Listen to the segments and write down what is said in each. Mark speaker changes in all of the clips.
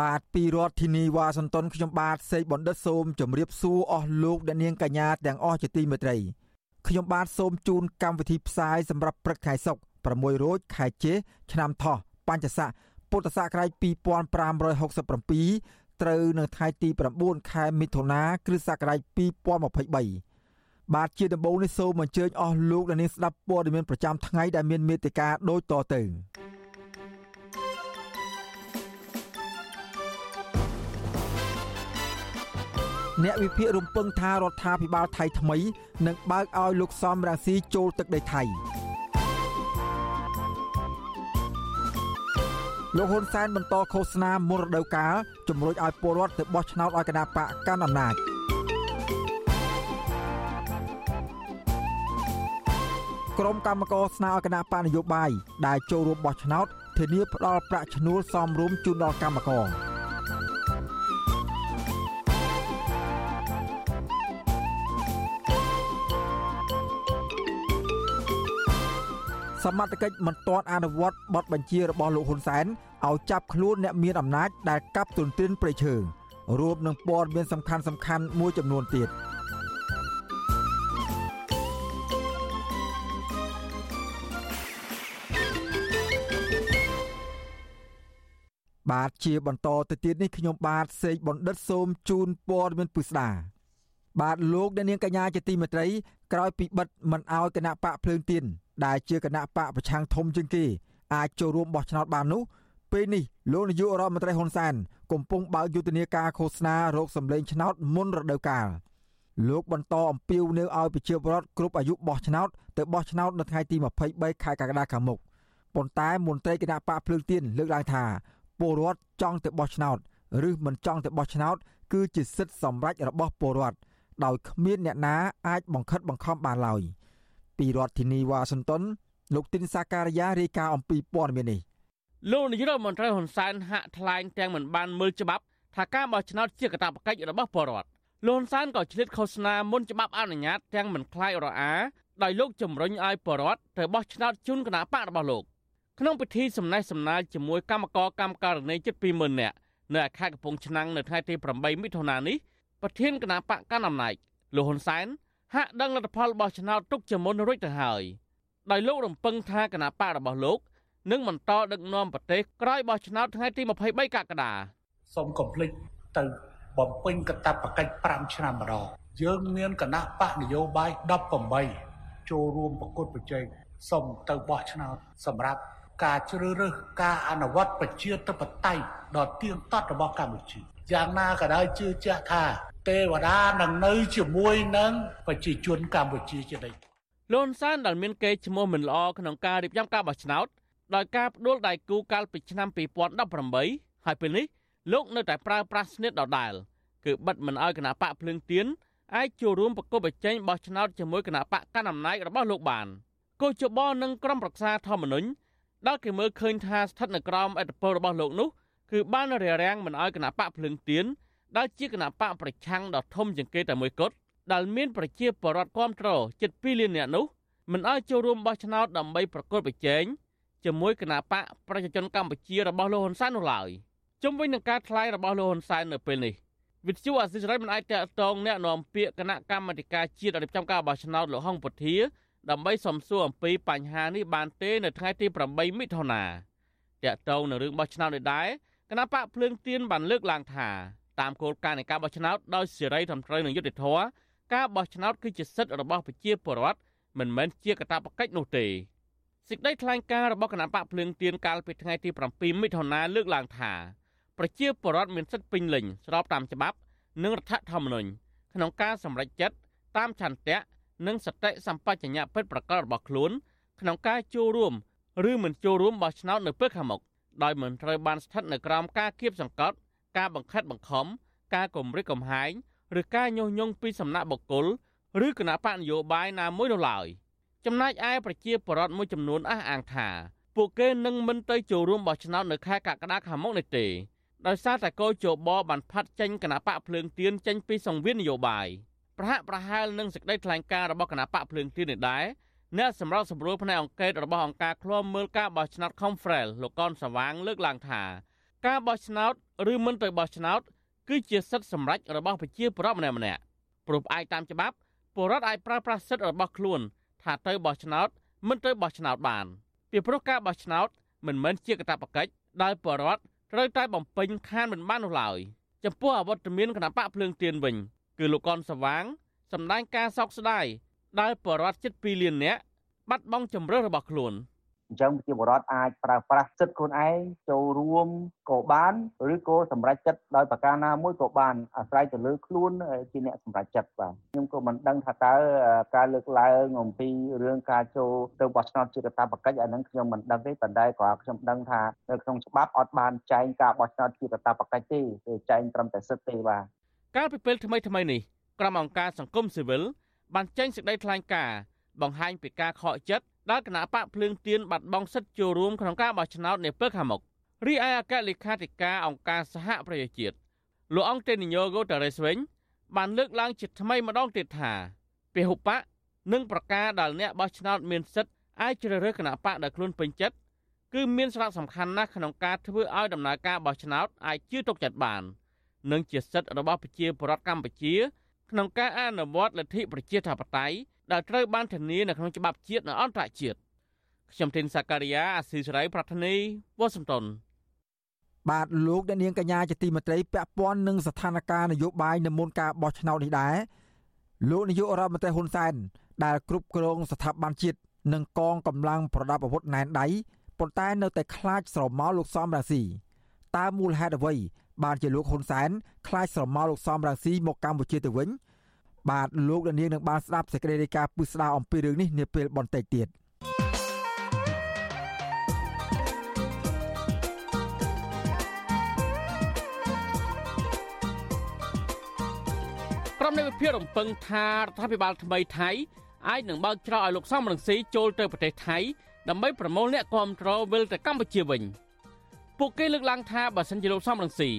Speaker 1: បាទពីរដ្ឋធានីវ៉ាស៊ីនតោនខ្ញុំបាទសេកបណ្ឌិតសូមជម្រាបសួរអស់លោកអ្នកនាងកញ្ញាទាំងអស់ជាទីមេត្រីខ្ញុំបាទសូមជូនកម្មវិធីផ្សាយសម្រាប់ព្រឹកខែសុក6រោចខែជេឆ្នាំថោះបញ្ញស័កពុទ្ធសករាជ2567ត្រូវនៅថ្ងៃទី9ខែមិថុនាគ្រិស្តសករាជ2023បាទជាដំបូងនេះសូមអញ្ជើញអស់លោកអ្នកនាងស្ដាប់ព័ត៌មានប្រចាំថ្ងៃដែលមានមេត្តាដូចតទៅ អ្នកវិភាគរំពឹងថារដ្ឋាភិបាលថៃថ្មីនឹងបើកឲ្យលោកសំរាស៊ីចូលទឹកដីថៃលោកហ៊ុនសែនបន្តឃោសនាមុនរដូវកាលជំរុញឲ្យពលរដ្ឋទៅបោះឆ្នោតឲ្យគណៈបកកាន់អំណាចក្រុមកម្មការស្នើឲ្យគណៈបកនយោបាយដែលចូលរួមបោះឆ្នោតធានាផ្ដល់ប្រាក់ឈ្នួលសមរម្យជូនដល់កម្មករ សមត្ថកិច្ចមិនទាន់អនុវត្តបទបញ្ជារបស់លោកហ៊ុនសែនឲ្យចាប់ខ្លួនអ្នកមានអំណាចដែលកាប់ទុនទ្រានព្រៃឈើរួមនឹងព័ត៌មានសំខាន់សំខាន់មួយចំនួនទៀតបាទជាបន្តទៅទៀតនេះខ្ញុំបាទសេកបណ្ឌិតសូមជូនព័ត៌មានពិស្ដាបាទលោកអ្នកនាងកញ្ញាជាទីមេត្រីក្រោយពីបិទមិនអោយគណៈបកភ្លើងទៀន ដែលជាគណៈបកប្រឆាំងធំជាងគេអាចចូលរួមបោះឆ្នោតបាននោះពេលនេះលោកនាយករដ្ឋមន្ត្រីហ៊ុនសែនកំពុងបើកយុទ្ធនាការឃោសនារោគសម្លេងឆ្នោតមុនរដូវកាលលោកបន្តអំពាវនាវឲ្យប្រជាពលរដ្ឋគ្រប់អាយុបោះឆ្នោតទៅបោះឆ្នោតនៅថ្ងៃទី23ខែកក្កដាខាងមុខប៉ុន្តែមន្ត្រីគណៈបកភ្លើងទៀនលើកឡើងថាពលរដ្ឋចង់ទៅបោះឆ្នោតឬមិនចង់ទៅបោះឆ្នោតគឺជាសិទ្ធិសម្រេចរបស់ពលរដ្ឋដោយគ្មានអ្នកណាអាចបង្ខិតបង្ខំបានឡើយ។ ពីរដ្ឋធានីវ៉ាស៊ីនតោនលោកទីនសាការីយ៉ារាយការណ៍អំពីព័ត៌មាននេះ
Speaker 2: លោកនាយករដ្ឋមន្ត្រីហ៊ុនសែនហាក់ថ្លែងទាំងមិនបានមើលច្បាប់ថាការបោះឆ្នោតជាកាតព្វកិច្ចរបស់ពលរដ្ឋលោកហ៊ុនសែនក៏ឆ្លៀតឃោសនាមុនច្បាប់អនុញ្ញាតទាំងមិនខ្លាចរអាដោយលោកជំរុញឲ្យពលរដ្ឋទៅបោះឆ្នោតជូនគណៈបករបស់លោកក្នុងពិធីសំណេះសំណាលជាមួយគណៈកម្មការកម្មការនីជិត20000នាក់នៅខេត្តកំពង់ឆ្នាំងនៅថ្ងៃទី8មិថុនានេះប្រធានគណៈបកកណ្ដាលអំណាចលោកហ៊ុនសែន ហាក់ដឹងលទ្ធផលរបស់ឆ្នោតទុកជាមុនរួចទៅហើយដោយលោករំពឹងថាគណៈបករបស់លោកនឹងបន្តដឹកនាំប្រទេសក្រោយបោះឆ្នោតថ្ងៃទី23កក្កដា
Speaker 3: សូមកុំភ្លេចទៅបំពេញកាតព្វកិច្ច5ឆ្នាំម្ដងយើងមានគណៈបកនយោបាយ18ចូលរួមប្រកួតប្រជែងសូមទៅបោះឆ្នោតសម្រាប់ ការជ្រើសរើសការអនុវត្តប្រជាធិបតេយ្យដ៏ទៀងទាត់របស់កម្ពុជាយ៉ាងណាក៏ដោយជឿជាក់ថាទេវតានឹងនៅជាមួយនឹងប្រជាជនកម្ពុជាជានិច្ច
Speaker 2: លន់សានដែលមានកេរ្តិ៍ឈ្មោះមិនល្អក្នុងការរៀបចំការបោះឆ្នោតដោយការផ្ដួលដៃគូកាលពីឆ្នាំ2018ហើយពេលនេះលោកនៅតែប្រើប្រាស់ស្នៀតដដែលគឺបិទមិនអោយគណៈបកភ្លើងទៀនអាចចូលរួមប្រកបប្រជែងបោះឆ្នោតជាមួយគណៈបកកណ្ដាលអំណាចរបស់លោកបានកោជបនិងក្រុមប្រឹក្សាធម្មនុញ្ញ ដែលគេមើលឃើញថាស្ថិតនៅក្រោមអធិបតេយ្យរបស់លោកនោះគឺបានរារាំងមិនអោយគណៈបកភ្លើងទៀនដែលជាគណៈបកប្រឆាំងដ៏ធំជាងគេតែមួយគត់ដែលមានប្រជាពលរដ្ឋគ្រប់គ្រងជិត2លាននាក់នោះមិនឲ្យចូលរួមបោះឆ្នោតដើម្បីប្រកួតប្រជែងជាមួយគណៈបកប្រជាជនកម្ពុជារបស់លោកហ៊ុនសែននោះឡើយជុំវិញនឹងការថ្លែងរបស់លោកហ៊ុនសែននៅពេលនេះវិទ្យុអសិរ័យមិនអាចតតងแนะនាំពាក្យគណៈកម្មាធិការជាតិរៀបចំការបោះឆ្នោតលោកហុងពុធា ដើម្បីសំសួរអំពីបញ្ហានេះបានទេនៅថ្ងៃទី8មិថុនាតកតងនឹងរឿងបោះឆ្នោតនេះដែរគណៈបកភ្លើងទៀនបានលើកឡើងថាតាមគោលការណ៍នៃការបោះឆ្នោតដោយសេរីត្រឹមត្រូវនិងយុត្តិធម៌ការបោះឆ្នោតគឺជាសិទ្ធិរបស់ប្រជាពលរដ្ឋមិនមែនជាកាតព្វកិច្ចនោះទេសេចក្តីថ្លែងការណ៍របស់គណៈបកភ្លើងទៀនកាលពីថ្ងៃទី7មិថុនាលើកឡើងថាប្រជាពលរដ្ឋមានសិទ្ធិពេញលេញស្របតាមច្បាប់ និងរដ្ឋធម្មនុញ្ញក្នុងការសម្រេចចិត្តតាមឆន្ទៈ និងសតិសម្បជញ្ញៈពិតប្រាកដរបស់ខ្លួនក្នុងការចូលរួមឬមិនចូលរួមបោះឆ្នោតនៅពេលខាងមុខដោយមិនត្រូវបានស្ថិតនៅក្រោមការគៀបសង្កត់ ការបង្ខិតបង្ខំការគំរាមកំហែងឬការញុះញង់ពីសំណាក់បុគ្គលឬគណៈបកនយោបាយណាមួយនោះឡើយចំណែកឯប្រជាពលរដ្ឋមួយចំនួនអះអាងថាពួកគេនឹងមិនទៅចូលរួមបោះឆ្នោតនៅខែកក្កដាខាងមុខនេះទេដោយសារតែកោជបបានផាត់ចេញគណៈបកភ្លើងទៀនចេញពីសង្វៀននយោបាយ ប្រហាក់ប្រហែលនឹងសេចក្តីថ្លែងការណ៍របស់គណៈបកភ្លើងទៀននេះដែរអ្នកសម្រាប់សម្រួលផ្នែកអង្គការរបស់អង្គការឃ្លាំមើលការបោះឆ្នោត Confrel លោកកនសវាងលើកឡើងថាការបោះឆ្នោតឬមិនទៅបោះឆ្នោតគឺជាសិទ្ធិសម្រេចរបស់ប្រជាពលរដ្ឋម្នាក់ម្នាក់ព្រោះផ្អែកតាមច្បាប់ពលរដ្ឋអាចប្រើប្រាស់សិទ្ធិរបស់ខ្លួន ថាទៅបោះឆ្នោត មិនទៅបោះឆ្នោតបានពីព្រោះការបោះឆ្នោតមិនមែនជាកាតព្វកិច្ចដែលពលរដ្ឋត្រូវតែបំពេញខានមិនបាននោះឡើយចំពោះអវត្តមានគណៈបកភ្លើងទៀនវិញ គឺលោកកនសវាងសម្ដែងការសោកស្ដាយដែលបរដ្ឋជិត2លាននាក់បាត់បង់ជំរឿរបស់ខ្លួន។
Speaker 4: អញ្ចឹងប្រជាពលរដ្ឋអាចប្រើប្រាស់សិទ្ធិខ្លួនឯងចូលរួមក៏បានឬក៏សម្រេចចិត្តដោយប្រការណាមួយក៏បានអាស្រ័យទៅលើខ្លួនជាអ្នកសម្រេចចិត្តបាទខ្ញុំក៏មិនដឹងថាតើការលើកឡើងអំពីរឿងការចូលទៅបោះឆ្នោតជាកាតព្វកិច្ចអានឹងខ្ញុំមិនដឹងទេប៉ុន្តែក៏ខ្ញុំដឹងថានៅក្នុងច្បាប់អត់បានចែងការបោះឆ្នោតជាកាតព្វកិច្ចទេគឺចែងត្រឹមតែសិទ្ធិទេបាទ
Speaker 2: កាលពីពេលថ្មីថ្មីនេះក្រុមអង្គការសង្គមស៊ីវិលបានចេញសេចក្តីថ្លែងការណ៍បង្ហាញពីការខកចិត្តដែលគណៈបកភ្លើងទៀនបាត់បង់សិទ្ធិចូលរួមក្នុងការបោះឆ្នោតនាពេលខាងមុខរីឯអគ្គលេខាធិការអង្គការសហប្រជាជាតិលោកអង្គតេនីញ៉ូហ្គូតារ៉េសវិញបានលើកឡើងជាថ្មីម្ដងទៀតថាពហុបកនិងប្រការដែលអ្នកបោះឆ្នោតមានសិទ្ធិអាចជ្រើសរើសគណៈបកដែលខ្លួនពេញចិត្តគឺមានសារៈសំខាន់ណាស់ក្នុងការធ្វើឲ្យដំណើរការបោះឆ្នោតអាចជឿទុកចិត្តបាន និងជាសិទ្ធិរបស់ប្រជាពលរដ្ឋកម្ពុជា ក្នុងការអនុវត្តលទ្ធិប្រជាធិបតេយ្យដែលត្រូវបានធានានៅក្នុងច្បាប់ជាតិនិងអន្តរជាតិខ្ញុំធីនសាការីយ៉ាអាស៊ីសេរីប្រធានីវ៉ាស៊ីនតោន
Speaker 1: បាទលោកអ្នកនាងកញ្ញាជាទីមេត្រីពាក់ព័ន្ធនឹងស្ថានភាពនយោបាយនៅមុនការបោះឆ្នោតនេះដែរលោកនាយករដ្ឋមន្ត្រីហ៊ុនសែនដែលគ្រប់គ្រងស្ថាប័នជាតិនិងកងកម្លាំងប្រដាប់អាវុធណែនដៃប៉ុន្តែនៅតែខ្លាចស្រមោលលោកសំរាស៊ីតើមូលហេតុអ្វី បានជាលោកហ៊ុនសែនខ្លាចស្រមោលលោកសំរាស៊ីមកកម្ពុជាទៅវិញ បាទលោកដានៀងនឹងបានស្ដាប់សេចក្តីរាយការណ៍ពុស្ដាអំពីរឿងនេះនាពេលបន្តិចទៀត
Speaker 2: ក្រុមនៃវិភាគរំពឹងថារដ្ឋាភិបាលថ្មីថៃអាចនឹងបើកច្រកឲ្យលោកសំរងស៊ីចូលទៅប្រទេសថៃដើម្បីប្រមូលអ្នកគាំទ្រវិលទៅកម្ពុជាវិញ ពួកគេលើកឡើងថាបើសិនជាលោកសំរងស៊ី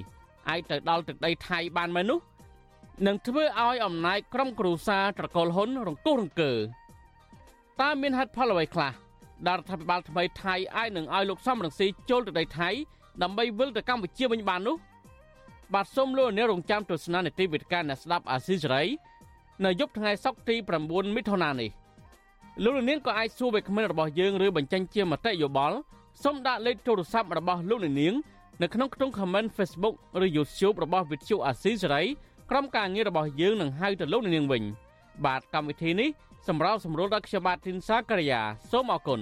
Speaker 2: អាចទៅដល់ទឹកដីថៃបានមែននោះនឹងធ្វើឲ្យអំណាចក្រុមគ្រួសារត្រកូលហ៊ុនរង្គោះរង្គើតើមានហេតុផលអ្វីខ្លះដែលរដ្ឋាភិបាលថ្មីថៃអាចនឹងឲ្យលោកសំរងស៊ីចូលទៅដីថៃដើម្បីវិលទៅកម្ពុជាវិញបាននោះបាទសូមលោកអ្នករងចាំទស្សនានីតិវិទ្យាអ្នកស្ដាប់អាស៊ីសេរីនៅយប់ថ្ងៃសុក្រទី9មិថុនានេះលោកនាងក៏អាចសួរវាគ្មិនរបស់យើងឬបញ្ចេញជាមតិយោបល់ សូមដាក់លេខទូរស័ព្ទរបស់លោកនាងនៅក្នុងខ្ទង់ comment Facebook ឬ YouTube របស់ Vithu Asia Serai ក្រុមការងាររបស់យើងនឹងហៅទៅលោកនាងវិញ បាទកម្មវិធីនេះសម្រាប់សម្រួលដល់ខ្ញុំបាទធីនសាករិយាសូមអរគុណ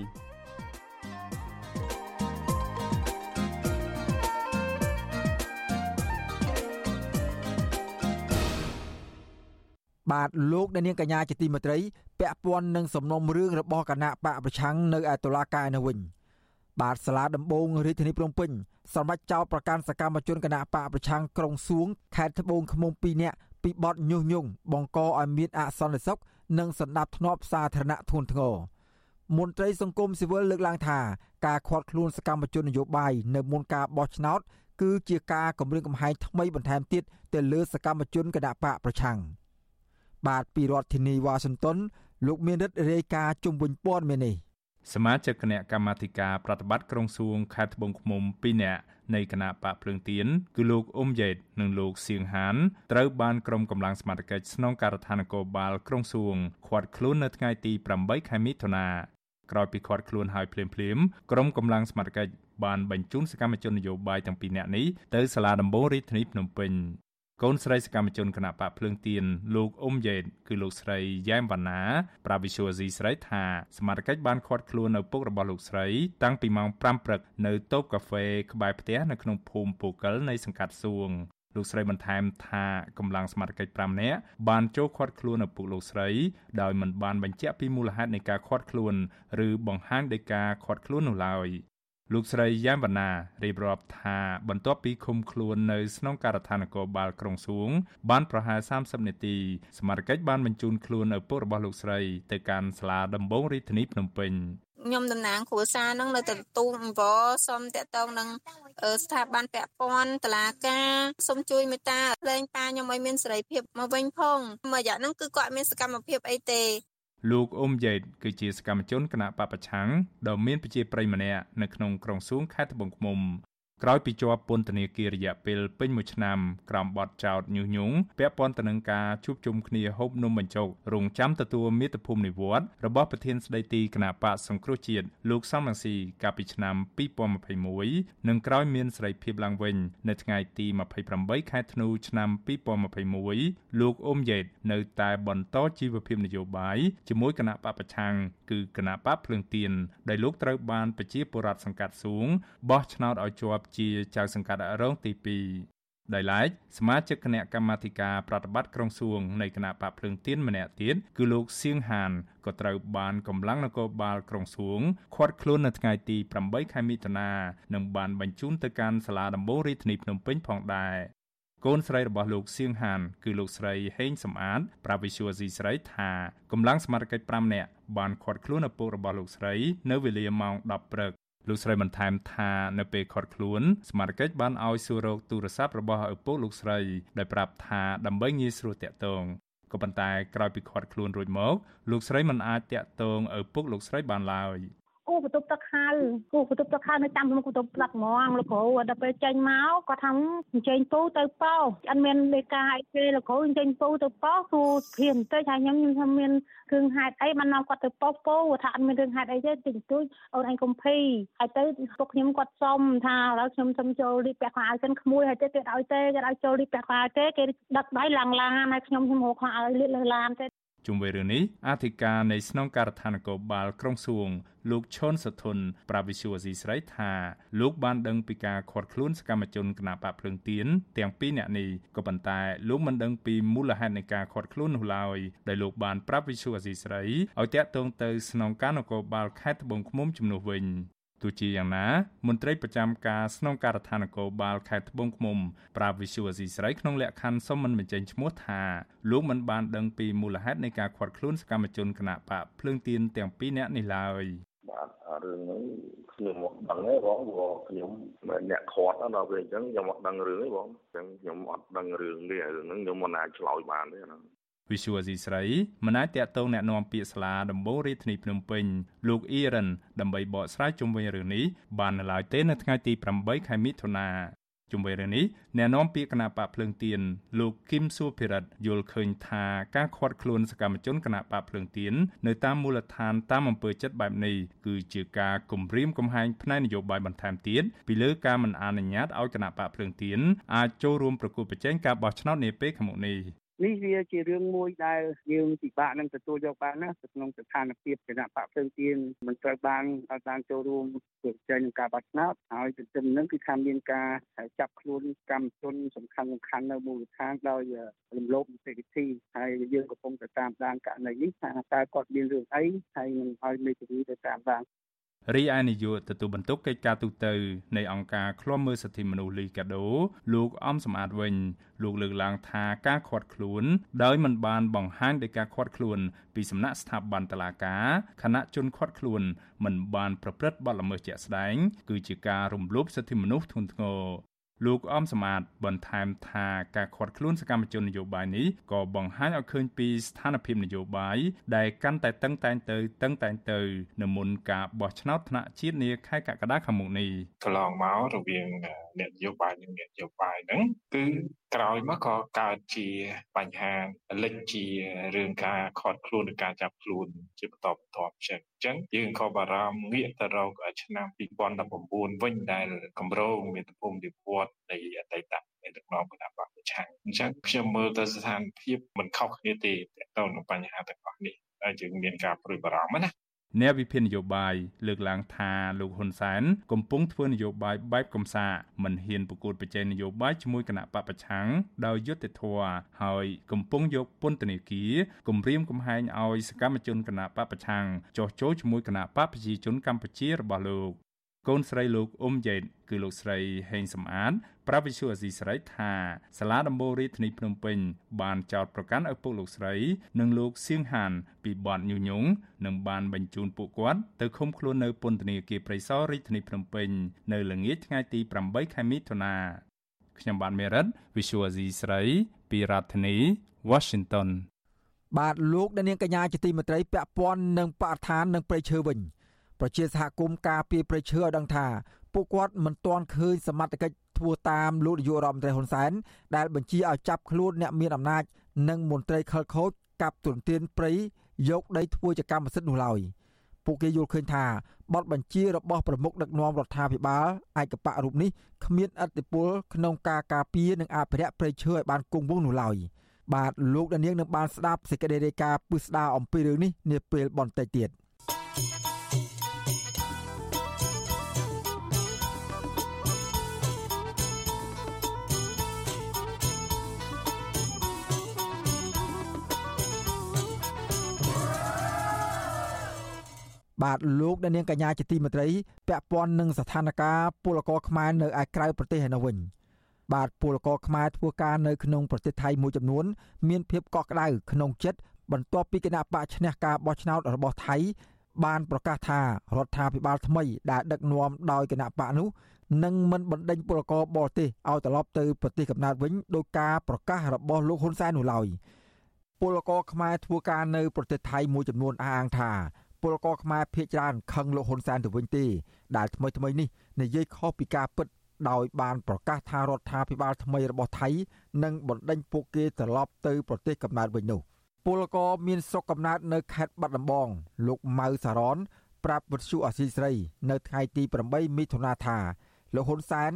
Speaker 1: បាទលោកអ្នកនាងកញ្ញាជាទីមេត្រីពាក់ព័ន្ធនឹងសំណុំរឿងរបស់គណៈបកប្រឆាំងនៅឯតុលាការនៅវិញ បាទសាលាដំបងរាជធានីភ្នំពេញសម្រាប់ចោតប្រកាន់សកម្មជនគណៈបកប្រឆាំងក្រុងសួងខេត្តត្បូងឃ្មុំ2នាក់ពីបទញុះញង់បង្កឲ្យមានអសន្តិសុខនិងសន្តិភាពធ្នាប់សាធារណៈធ្ងន់ធ្ងរមន្ត្រីសង្គមស៊ីវិលលើកឡើងថាការខាត់ខ្លួនសកម្មជននយោបាយនៅមុនការបោះឆ្នោតគឺជាការគម្រាមកំហែងថ្មីបន្ថែមទៀតទៅលើសកម្មជនគណៈបកប្រឆាំងបាទពីរដ្ឋធានីវ៉ាស៊ីនតោនលោកមានរិទ្ធរាយការណ៍ជុំវិញព័ត៌មាននេះ
Speaker 5: សមាជិកគណៈកម្មាធិការប្រតិបត្តិក្រុងសួងខេត្តត្បូងឃ្មុំ2នាក់នៃគណៈបកភ្លើងទៀនគឺលោកអ៊ុំយ៉េតនិងលោកសៀងហានត្រូវបានក្រុមកម្លាំងសមត្ថកិច្ចស្នងការដ្ឋាននគរបាលក្រុងសួងឃាត់ខ្លួននៅថ្ងៃទី8ខែមិថុនាក្រោយពីឃាត់ខ្លួនហើយភ្លាមៗក្រុមកម្លាំងសមត្ថកិច្ចបានបញ្ជូនសកម្មជននយោបាយទាំងពីរនាក់នេះទៅសាលាដំបងរាជធានីភ្នំពេញ កូនស្រីសកម្មជនគណៈបកភ្លើងទៀនលោកអ៊ុំយេតគឺលោកស្រីយ៉ែមវណ្ណាប្រាវិសុវស៊ីស្រីថាសមាជិកបានឃាត់ខ្លួននៅពុករបស់លោកស្រី តាំងពីម៉ោង5ព្រឹកនៅតូបកាហ្វេក្បែរផ្ទះនៅក្នុងភូមិពូកិលនៃសង្កាត់សួងលោកស្រីបន្ថែមថាកម្លាំងសមត្ថកិច្ច5នាក់បានចូលឃាត់ខ្លួនឪពុកលោកស្រីដោយមិនបានបញ្ជាក់ពីមូលហេតុនៃការឃាត់ខ្លួន ឬបង្ហាញដោយការឃាត់ខ្លួននោះឡើយ លោកស្រីយ៉ែមវណ្ណារៀបរាប់ថាបន្ទាប់ពីឃុំខ្លួននៅក្នុងការដ្ឋាននគរបាលក្រុងសួង បានប្រហែល30នាទីសមាជិកបានបញ្ជូនខ្លួនឪពុករបស់លោកស្រីទៅកាន់សាលាដំបងរាជធានីភ្នំពេញ
Speaker 6: ខ្ញុំតំណាងគ្រួសារនឹងនៅទៅទូអង្វរសូមតាក់ទងនឹងស្ថាប័នពាក់ព័ន្ធតឡាការសូមជួយមេត្តាលែងប៉ាខ្ញុំឲ្យមានសេរីភាពមកវិញផងមួយរយៈហ្នឹងគឺគាត់មានសកម្មភាពអីទេ
Speaker 5: លោកអ៊ុំយ៉េតគឺជាសកម្មជនគណៈបពប្រឆាំងដ៏មានប្រជាប្រិយម្នាក់នៅក្នុងក្រុងសួងខេត្តត្បូងឃ្មុំ ក្រោយពីជាប់ពន្ធនាគាររយៈពេលពេញមួយឆ្នាំក្រោមបទចោទញុះញង់ពាក់ព័ន្ធទៅនឹងការជួបជុំគ្នាហូបនំបញ្ចុករងចាំទទួលមាតុភូមិនិវត្តរបស់ប្រធានស្ដីទីគណៈបកសង្គ្រោះជាតិលោកសំរងស៊ីកាលពីឆ្នាំ2021និងក្រោយមានសេរីភាពឡើងវិញនៅថ្ងៃទី28ខែធ្នូឆ្នាំ2021លោកអ៊ុំយ៉េតនៅតែបន្តជីវភាពនយោបាយជាមួយគណៈបកប្រឆាំងគឺគណៈបកភ្លើងទៀនដែលលោកត្រូវបានប្រជាពលរដ្ឋសង្កាត់សួងបោះឆ្នោតឲ្យជាប់ជាចៅសង្កាត់រងទី2ដោយឡែកសមាជិកគណៈកម្មាធិការប្រតិបត្តិក្រុងសួងនៃគណៈបកភ្លើងទៀនម្នាក់ទៀតគឺលោកសៀងហានក៏ត្រូវបានកម្លាំងនគរបាលក្រុងសួងឃាត់ខ្លួននៅថ្ងៃទី8ខែមិថុនានិងបានបញ្ជូនទៅកាន់សាលាដំបងរាជធានីភ្នំពេញផងដែរកូនស្រីរបស់លោកសៀងហាន គឺលោកស្រីហេងសំអាតប្រាវិសុវស៊ីស្រីថាកម្លាំងសមត្ថកិច្ច5នាក់បានឃាត់ខ្លួនឪពុករបស់លោកស្រី នៅវេលាម៉ោង10ព្រឹក លោកស្រីបន្ថែមថានៅពេលខាត់ខ្លួនសមាជិកបានឲ្យសួររកទូរស័ព្ទរបស់ឪពុកលោកស្រីដោយប្រាប់ថាដើម្បីងាយស្រួលតាក់ទងក៏ប៉ុន្តែក្រោយពីខាត់ខ្លួនរួចមកលោកស្រីមិនអាចតាក់ទងឪពុកលោកស្រីបានឡើយ។
Speaker 7: គូបន្ទប់ទឹកហៅគូបន្ទប់ទឹកហៅនៅតាមបន្ទប់ទឹកហ្មងលោកគ្រូដល់ពេលចេញមកគាត់ថាអញ្ជើញពូទៅប៉ោអត់មានលេខាអីទេលោកគ្រូអញ្ជើញពូទៅប៉ោគូព្រាមទៅថាខ្ញុំខ្ញុំមានរឿងហេតុអីបាននាំគាត់ទៅប៉ោពូថាអត់មានរឿងហេតុអីទេតិចតួចអូនឯងកុំភីហើយទៅពុកខ្ញុំគាត់សុំថាឥឡូវខ្ញុំសុំចូលរៀបពាក់ខោអាវសិនក្មួយហើយទៅគេឲ្យទេគេឲ្យចូលរៀបពាក់ខោអាវទេគេដឹកដៃឡើងឡានហើយខ្ញុំខ្ញុំរកខោអាវលាតលើឡានទេ
Speaker 5: ជុំវិញរឿងនេះអធិការនៃស្នងការដ្ឋាននគរបាលក្រុងសួង លោកឈុនសធុនប្រាវិសុវស៊ីស្រីថាលោកបានដឹងពីការខាត់ខ្លួនសកម្មជនគណបកភ្លើងទៀនទាំងពីរនាក់នេះក៏ប៉ុន្តែលោកមិនដឹងពីមូលហេតុនៃការខាត់ខ្លួននោះឡើយដែលលោកបានប្រាប់វិសុវស៊ីស្រីឲ្យតាក់ទងទៅស្នងការនគរបាលខេត្តត្បូងឃ្មុំជំនួសវិញ ទោះជាយ៉ាងណា មន្ត្រីប្រចាំការស្នងការដ្ឋាននគរបាលខេត្តត្បូងឃ្មុំប្រាប់វិសុវអស៊ីស្រីក្នុងលក្ខខណ្ឌសុំមិនបញ្ចេញឈ្មោះថាលោកមិនបានដឹងពីមូលហេតុនៃការខាត់ខ្លួនសកម្មជនគណបកភ្លើងទៀនទាំងពីរនាក់នេះឡើយ
Speaker 8: បាទរឿងហ្នឹងខ្ញុំមកដឹងទេបងព្រោះខ្ញុំអ្នកខាត់ដល់ពេលអញ្ចឹងខ្ញុំអត់ដឹងរឿងទេបងអញ្ចឹងខ្ញុំអត់ដឹងរឿងនេះរឿងហ្នឹងខ្ញុំមិនអាចឆ្លើយបានទេណា
Speaker 5: វិសុវអស៊ីស្រីមិនអាចតាក់ទងแนะនាំពាក្យសាលាដំបងរាជធានីភ្នំពេញលោកអ៊ីរ៉ានដើម្បីបកស្រាយជុំវិញរឿងនេះបាននៅឡើយទេនៅថ្ងៃទី8ខែមិថុនាជុំវិញរឿងនេះអ្នកនាំពាក្យគណៈបកភ្លើងទៀនលោកគឹមសុភិរិទ្ធយល់ឃើញថាការខាត់ខ្លួនសកម្មជនគណៈបកភ្លើងទៀននៅតាមមូលដ្ឋានតាមអំពើចិត្តបែបនេះគឺជាការគំរាមកំហែងផ្នែកនយោបាយបន្ថែមទៀតពីលើការមិនអនុញ្ញាតឲ្យគណៈបកភ្លើងទៀនអាចចូលរួមប្រគល់ប្រជែងការបោះឆ្នោតនាពេលខាងមុខនេះ
Speaker 9: នេះវាជារឿងមួយដែលយើងពិបាកនឹងទទួលយកបានណាក្នុងស្ថានភាពគណៈបកភ្លើងទៀនមិនត្រូវបានឲ្យបានចូលរួមប្រជែងនឹងការបោះឆ្នោតហើយទន្ទឹមនឹងគឺថាមានការចាប់ខ្លួនកម្មជនសំខាន់សំខាន់នៅមូលដ្ឋានដោយរំលោភសេរីភាពហើយយើងកំពុងតែតាមដានករណីនេះថាតើគាត់មានរឿងអីហើយនឹងឲ្យមេធាវីទៅតាមដាន
Speaker 5: រីឯនាយកទទួលបន្ទុកកិច្ចការទូតនៃអង្គការឃ្លាំមើលសិទ្ធិមនុស្សលីកាដូលោកអំសំអាតវិញលោកលើកឡើងថាការខាត់ខ្លួន ដោយមិនបានបង្ហាញដោយការខាត់ខ្លួន ពីសំណាក់ស្ថាប័នតុលាការគណៈជនខាត់ខ្លួន មិនបានប្រព្រឹត្តបទល្មើសជាក់ស្ដែង គឺជាការរំលោភសិទ្ធិមនុស្សធ្ងន់ធ្ងរ លោកអំសមាតបន្ថែមថាការខាត់ខ្លួនសកម្មជននយោបាយនេះក៏បង្ហាញឲ្យឃើញពីស្ថានភាពនយោបាយដែលកាន់តែតឹងតែងទៅតឹងតែងទៅនៅមុនការបោះឆ្នោតថ្នាក់ជាតិនាខែកក្កដាខាងមុខនេះ
Speaker 10: កន្លងមករវាងអ្នកនយោបាយនិងអ្នកនយោបាយហ្នឹងគឺក្រោយមកក៏កើតជាបញ្ហាលិចជារឿងការខាត់ខ្លួនឬការចាប់ខ្លួនជាបន្តបន្ទាប់ចឹងអញ្ចឹងយើងក៏បារម្ភងាកទៅរកឆ្នាំ2019វិញដែលកម្រងមានទំហំនិវត្តនៃអតីតនៃដឹកនាំគណៈបកប្រឆាំងអញ្ចឹងខ្ញុំមើលទៅស្ថានភាពមិនខុសគ្នាទេទាក់ទងនឹងបញ្ហាទាំងអស់នេះហើយយើងមានការព្រួយបារម្ភណា
Speaker 5: អ្នកវិភាគនយោបាយលើកឡើងថាលោកហ៊ុនសែនកំពុងធ្វើនយោបាយបែបកំសាមិនហ៊ានប្រកួតប្រជែងនយោបាយជាមួយគណៈបពប្រឆាំងដោយយុត្តិធម៌ហើយកំពុងយកពន្ធនាគារគម្រាមកំហែងឲ្យសកម្មជនគណៈបពប្រឆាំងចោះចូលជាមួយគណៈបកប្រជាជនកម្ពុជារបស់លោក កូនស្រីលោកអ៊ុំយេតគឺលោកស្រីហេងសំអាតប្រាប់វិសុអាស៊ីស្រីថាសាលាដំបូងរាជធានីភ្នំពេញបានចោទប្រកាន់ឪពុកលោកស្រី និងលោកសៀងហាន ពីបទញុយញងនិងបានបញ្ជូនពួកគាត់ទៅឃុំខ្លួននៅពន្ធនាគារព្រៃសររាជធានីភ្នំពេញនៅល្ងាចថ្ងៃទី8ខែមិថុនាខ្ញុំបានមេរិត Visual Asia ស្រីពីរដ្ឋធានី Washington
Speaker 1: បាទលោកអ្នកនាងកញ្ញាជាទីមេត្រីពាក់ព័ន្ធនឹងបរិស្ថាននិងព្រៃឈើវិញ ប្រជាសហគមន៍ការពារព្រៃឈើឲ្យដឹងថាពួកគាត់មិនទាន់ឃើញសមត្ថកិច្ចធ្វើតាមលោកនាយករដ្ឋមន្ត្រីហ៊ុនសែនដែលបញ្ជាឲ្យចាប់ខ្លួនអ្នកមានអំណាចនិងមន្ត្រីខលខូចកាប់ទុនទានព្រៃយកដីធ្វើជាកម្មសិទ្ធិនោះឡើយពួកគេយល់ឃើញថាបទបញ្ជារបស់ប្រមុខដឹកនាំរដ្ឋាភិបាលឯកបៈរូបនេះគ្មានអធិបុលក្នុងការការពារនិងអភិរក្សព្រៃឈើឲ្យបានគង់វង្សនោះឡើយបាទលោកដានៀងនឹងបានស្ដាប់សេចក្តីរាយការណ៍ពឹស្ដារអំពីរឿងនេះនាពេលបន្តិចទៀត បាទលោកអ្នកនាងកញ្ញាជាទីមេត្រីពាក់ព័ន្ធនឹងស្ថានភាពពលករខ្មែរនៅឯក្រៅប្រទេសឯនោះវិញបាទពលករខ្មែរធ្វើការនៅក្នុងប្រទេសថៃមួយចំនួន មានភាពកក់ក្ដៅក្នុងចិត្តបន្ទាប់ពីគណៈបកឈ្នះការបោះឆ្នោតរបស់ថៃ បានប្រកាសថារដ្ឋាភិបាលថ្មីដែលដឹកនាំដោយគណៈបកនោះនឹងមិនបណ្ដេញពលករបរទេសឲ្យត្រឡប់ទៅប្រទេសកំណើតវិញដោយការប្រកាសរបស់លោកហ៊ុនសែននោះឡើយពលករខ្មែរធ្វើការនៅប្រទេសថៃមួយចំនួនអះអាងថា ពលករខ្មែរភ័យច្រើនខឹងលោកហ៊ុនសែនទៅវិញទេដែលថ្មីថ្មីនេះនិយាយខុសពីការពិតដោយបានប្រកាសថារដ្ឋាភិបាលថ្មីរបស់ថៃនឹងបណ្ដេញពួកគេត្រឡប់ទៅប្រទេសកំណើតវិញនោះពលករមានស្រុកកំណើតនៅខេត្តបាត់ដំបងលោកម៉ៅសារ៉នប្រាប់វិទ្យុអាស៊ីសេរី នៅថ្ងៃទី8មិថុនាថាលោកហ៊ុនសែន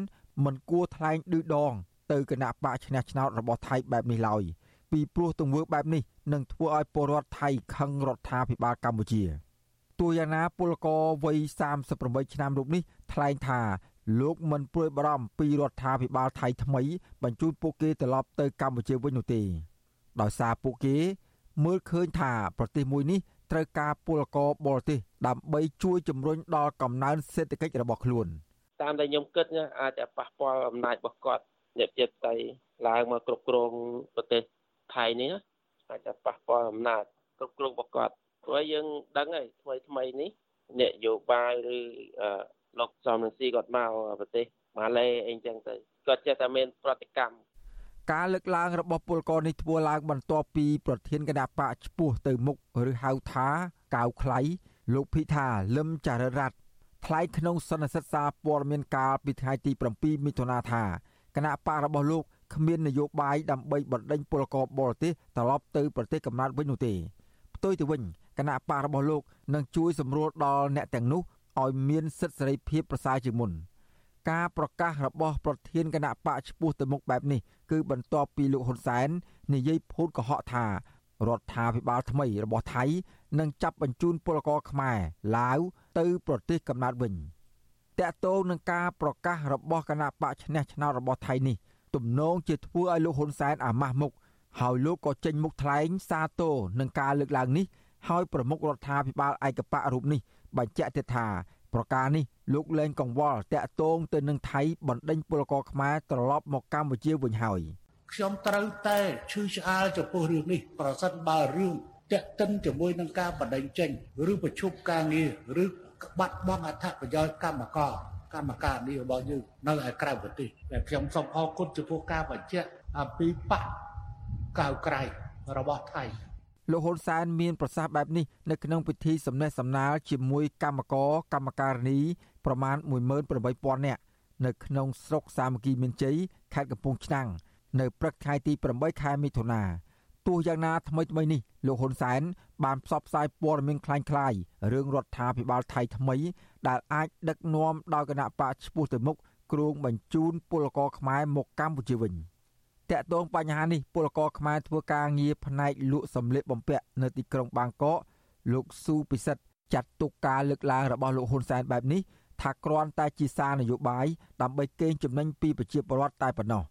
Speaker 1: មិនគួរថ្លែងឌឺដង ទៅគណៈបកឈ្នះឆ្នោតរបស់ថៃបែបនេះឡើយពីព្រោះទង្វើបែបនេះនឹងធ្វើឲ្យពលរដ្ឋថៃខឹងរដ្ឋាភិបាលកម្ពុជា ទោះយ៉ាងណាពលករវ័យ38ឆ្នាំរូបនេះថ្លែងថាលោកមិនព្រួយបារម្ភពីរដ្ឋាភិបាលថៃថ្មី បញ្ជូនពួកគេត្រឡប់ទៅកម្ពុជាវិញនោះទេដោយសារពួកគេ មើលឃើញថាប្រទេសមួយនេះត្រូវការពលករបរទេសដើម្បីជួយជំរុញដល់កំណើនសេដ្ឋកិច្ចរបស់ខ្លួន
Speaker 11: តាមដែលខ្ញុំគិតអាចតែប៉ះពាល់អំណាចរបស់គាត់អ្នកជាតិតៃឡើងមកគ្រប់គ្រងប្រទេសថៃនេះអាចតែប៉ះពាល់អំណាចគ្រប់គ្រងរបស់គាត់ ព្រោះយើងដឹងហើយថ្មីថ្មីនេះនយោបាយឬលោកសំនឹងស៊ីគាត់មកប្រទេសម៉ាឡេអីចឹងទៅគាត់ចេះតែមានប្រតិកម្ម
Speaker 1: ការលើកឡើងរបស់ពលករនេះធ្វើឡើងបន្ទាប់ពីប្រធានគណៈបកឈ្មោះទៅមុខឬហៅថាកៅខ្លៃលោកភិថាលឹមចាររ៉ាត់ថ្លែងក្នុងសន្និសីទសារព័ត៌មានកាលពីថ្ងៃទី7មិថុនាថាគណៈបករបស់លោកគ្មាននយោបាយដើម្បីបណ្ដេញពលករបរទេសត្រឡប់ទៅប្រទេសកំណើតវិញនោះទេផ្ទុយទៅវិញ គណៈបករបស់លោកនឹងជួយសម្រួលដល់អ្នកទាំងនោះឲ្យមានសិទ្ធិសេរីភាពប្រសើរជាងមុនការប្រកាសរបស់ប្រធានគណៈបកឈ្មោះទៅមុខបែបនេះគឺបន្ទាប់ពីលោកហ៊ុនសែននិយាយភូតកុហកថារដ្ឋាភិបាលថ្មីរបស់ថៃនឹងចាប់បញ្ជូនពលករខ្មែរឡាវទៅប្រទេសកំណើតវិញតកតងនឹងការប្រកាសរបស់គណៈបកឈ្នះឆ្នោតរបស់ថៃនេះទំនងជាធ្វើឲ្យលោកហ៊ុនសែនអាម៉ាស់មុខហើយលោកក៏ចេញមុខថ្លែងសាទរនឹងការលើកឡើងនេះ ហើយប្រមុខរដ្ឋាភិបាលឯកបៈរូបនេះបញ្ជាក់ទៀតថាប្រការនេះលោកលែងកង្វល់តាក់ទងទៅនឹងថៃបណ្ដេញពលករខ្មែរត្រឡប់មកកម្ពុជាវិញហើយ
Speaker 3: ខ្ញុំត្រូវតែឈឺឆ្អាលចំពោះរឿងនេះប្រសិនបើរឿងតាក់ទិនជាមួយនឹងការបណ្ដេញចេញឬប្រជុំការងារឬបាត់បង់អត្ថប្រយោជន៍កម្មករកម្មការនេះរបស់យើងនៅឯក្រៅប្រទេសតែខ្ញុំសូមអរគុណចំពោះការបញ្ជាក់អំពីបកកៅក្រៃរបស់ថៃ
Speaker 1: លោកហ៊ុនសែនមានប្រសាសន៍បែបនេះនៅក្នុងពិធីសម្ដែងសម្ដាលជាមួយកម្មករកម្មការិនីប្រមាណ18000នាក់នៅក្នុងស្រុកសាមគ្គីមានជ័យខេត្តកំពង់ឆ្នាំងនៅព្រឹកថ្ងៃទី8ខែមិថុនាទោះយ៉ាងណាថ្មីថ្មីនេះលោកហ៊ុនសែនបានផ្សព្វផ្សាយព័ត៌មានคล้ายៗរឿងរដ្ឋាភិបាលថៃថ្មី ដែលអាចដឹកនាំដោយគណៈបកឈ្មោះទៅមុខគ្រងបញ្ជូនពលករខ្មែរមកកម្ពុជាវិញ។ តកតងបញ្ហានេះពលករខ្មែរធ្វើការងារផ្នែកលក់សម្លៀកបំពាក់នៅទីក្រុងបាងកកលោកស៊ូពិសិដ្ឋចាត់ទុកការលើកឡើងរបស់លោកហ៊ុនសែនបែបនេះថាគ្រាន់តែជាសារនយោបាយដើម្បីកេងចំណេញពីប្រជាពលរដ្ឋតែប៉ុណ្ណោះ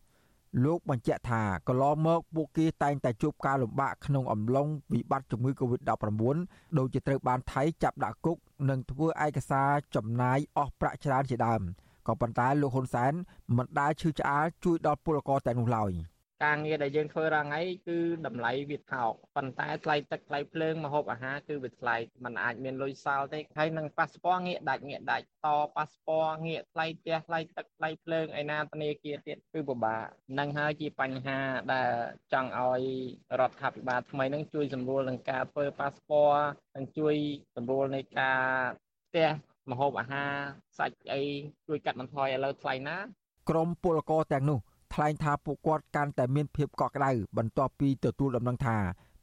Speaker 1: លោកបញ្ជាក់ថាកន្លងមកពួកគេតែងតែជួបការលំបាកក្នុងអំឡុងវិបត្តិជំងឺ Covid-19 ដូចជាត្រូវបានថៃចាប់ដាក់គុកនិងធ្វើឯកសារចំណាយអស់ប្រាក់ច្រើនជាដើម ក៏ប៉ុន្តែលោកហ៊ុនសែនមិនដែលឈឺឆ្អាលជួយដល់ពលករតែនោះឡើយ។
Speaker 12: ការងារដែលយើងធ្វើរាល់ថ្ងៃគឺតម្លៃវាថោកប៉ុន្តែថ្លៃទឹកថ្លៃភ្លើងម្ហូបអាហារគឺវាថ្លៃมันអាចមានលុយសល់ទេហើយនឹងប៉ាសពតងាកដាច់ងាកដាច់តប៉ាសពតងាកថ្លៃផ្ទះថ្លៃទឹកថ្លៃភ្លើងឯណាធនាគារទៀតគឺពិបាកនឹងហើយជាបញ្ហាដែលចង់ឲ្យរដ្ឋាភិបាលថ្មីនឹងជួយសម្រួលនឹងការធ្វើប៉ាសពតនិងជួយសម្រួលនៃការផ្ទះ ម្ហូបអាហារសាច់អីជួយកាត់បន្ថយឥឡូវថ្លៃណា
Speaker 1: ក្រមពលករទាំងនោះថ្លែងថាពួកគាត់កាន់តែមានភាពកក់ក្ដៅបន្ទាប់ពីទទួលដំណឹងថា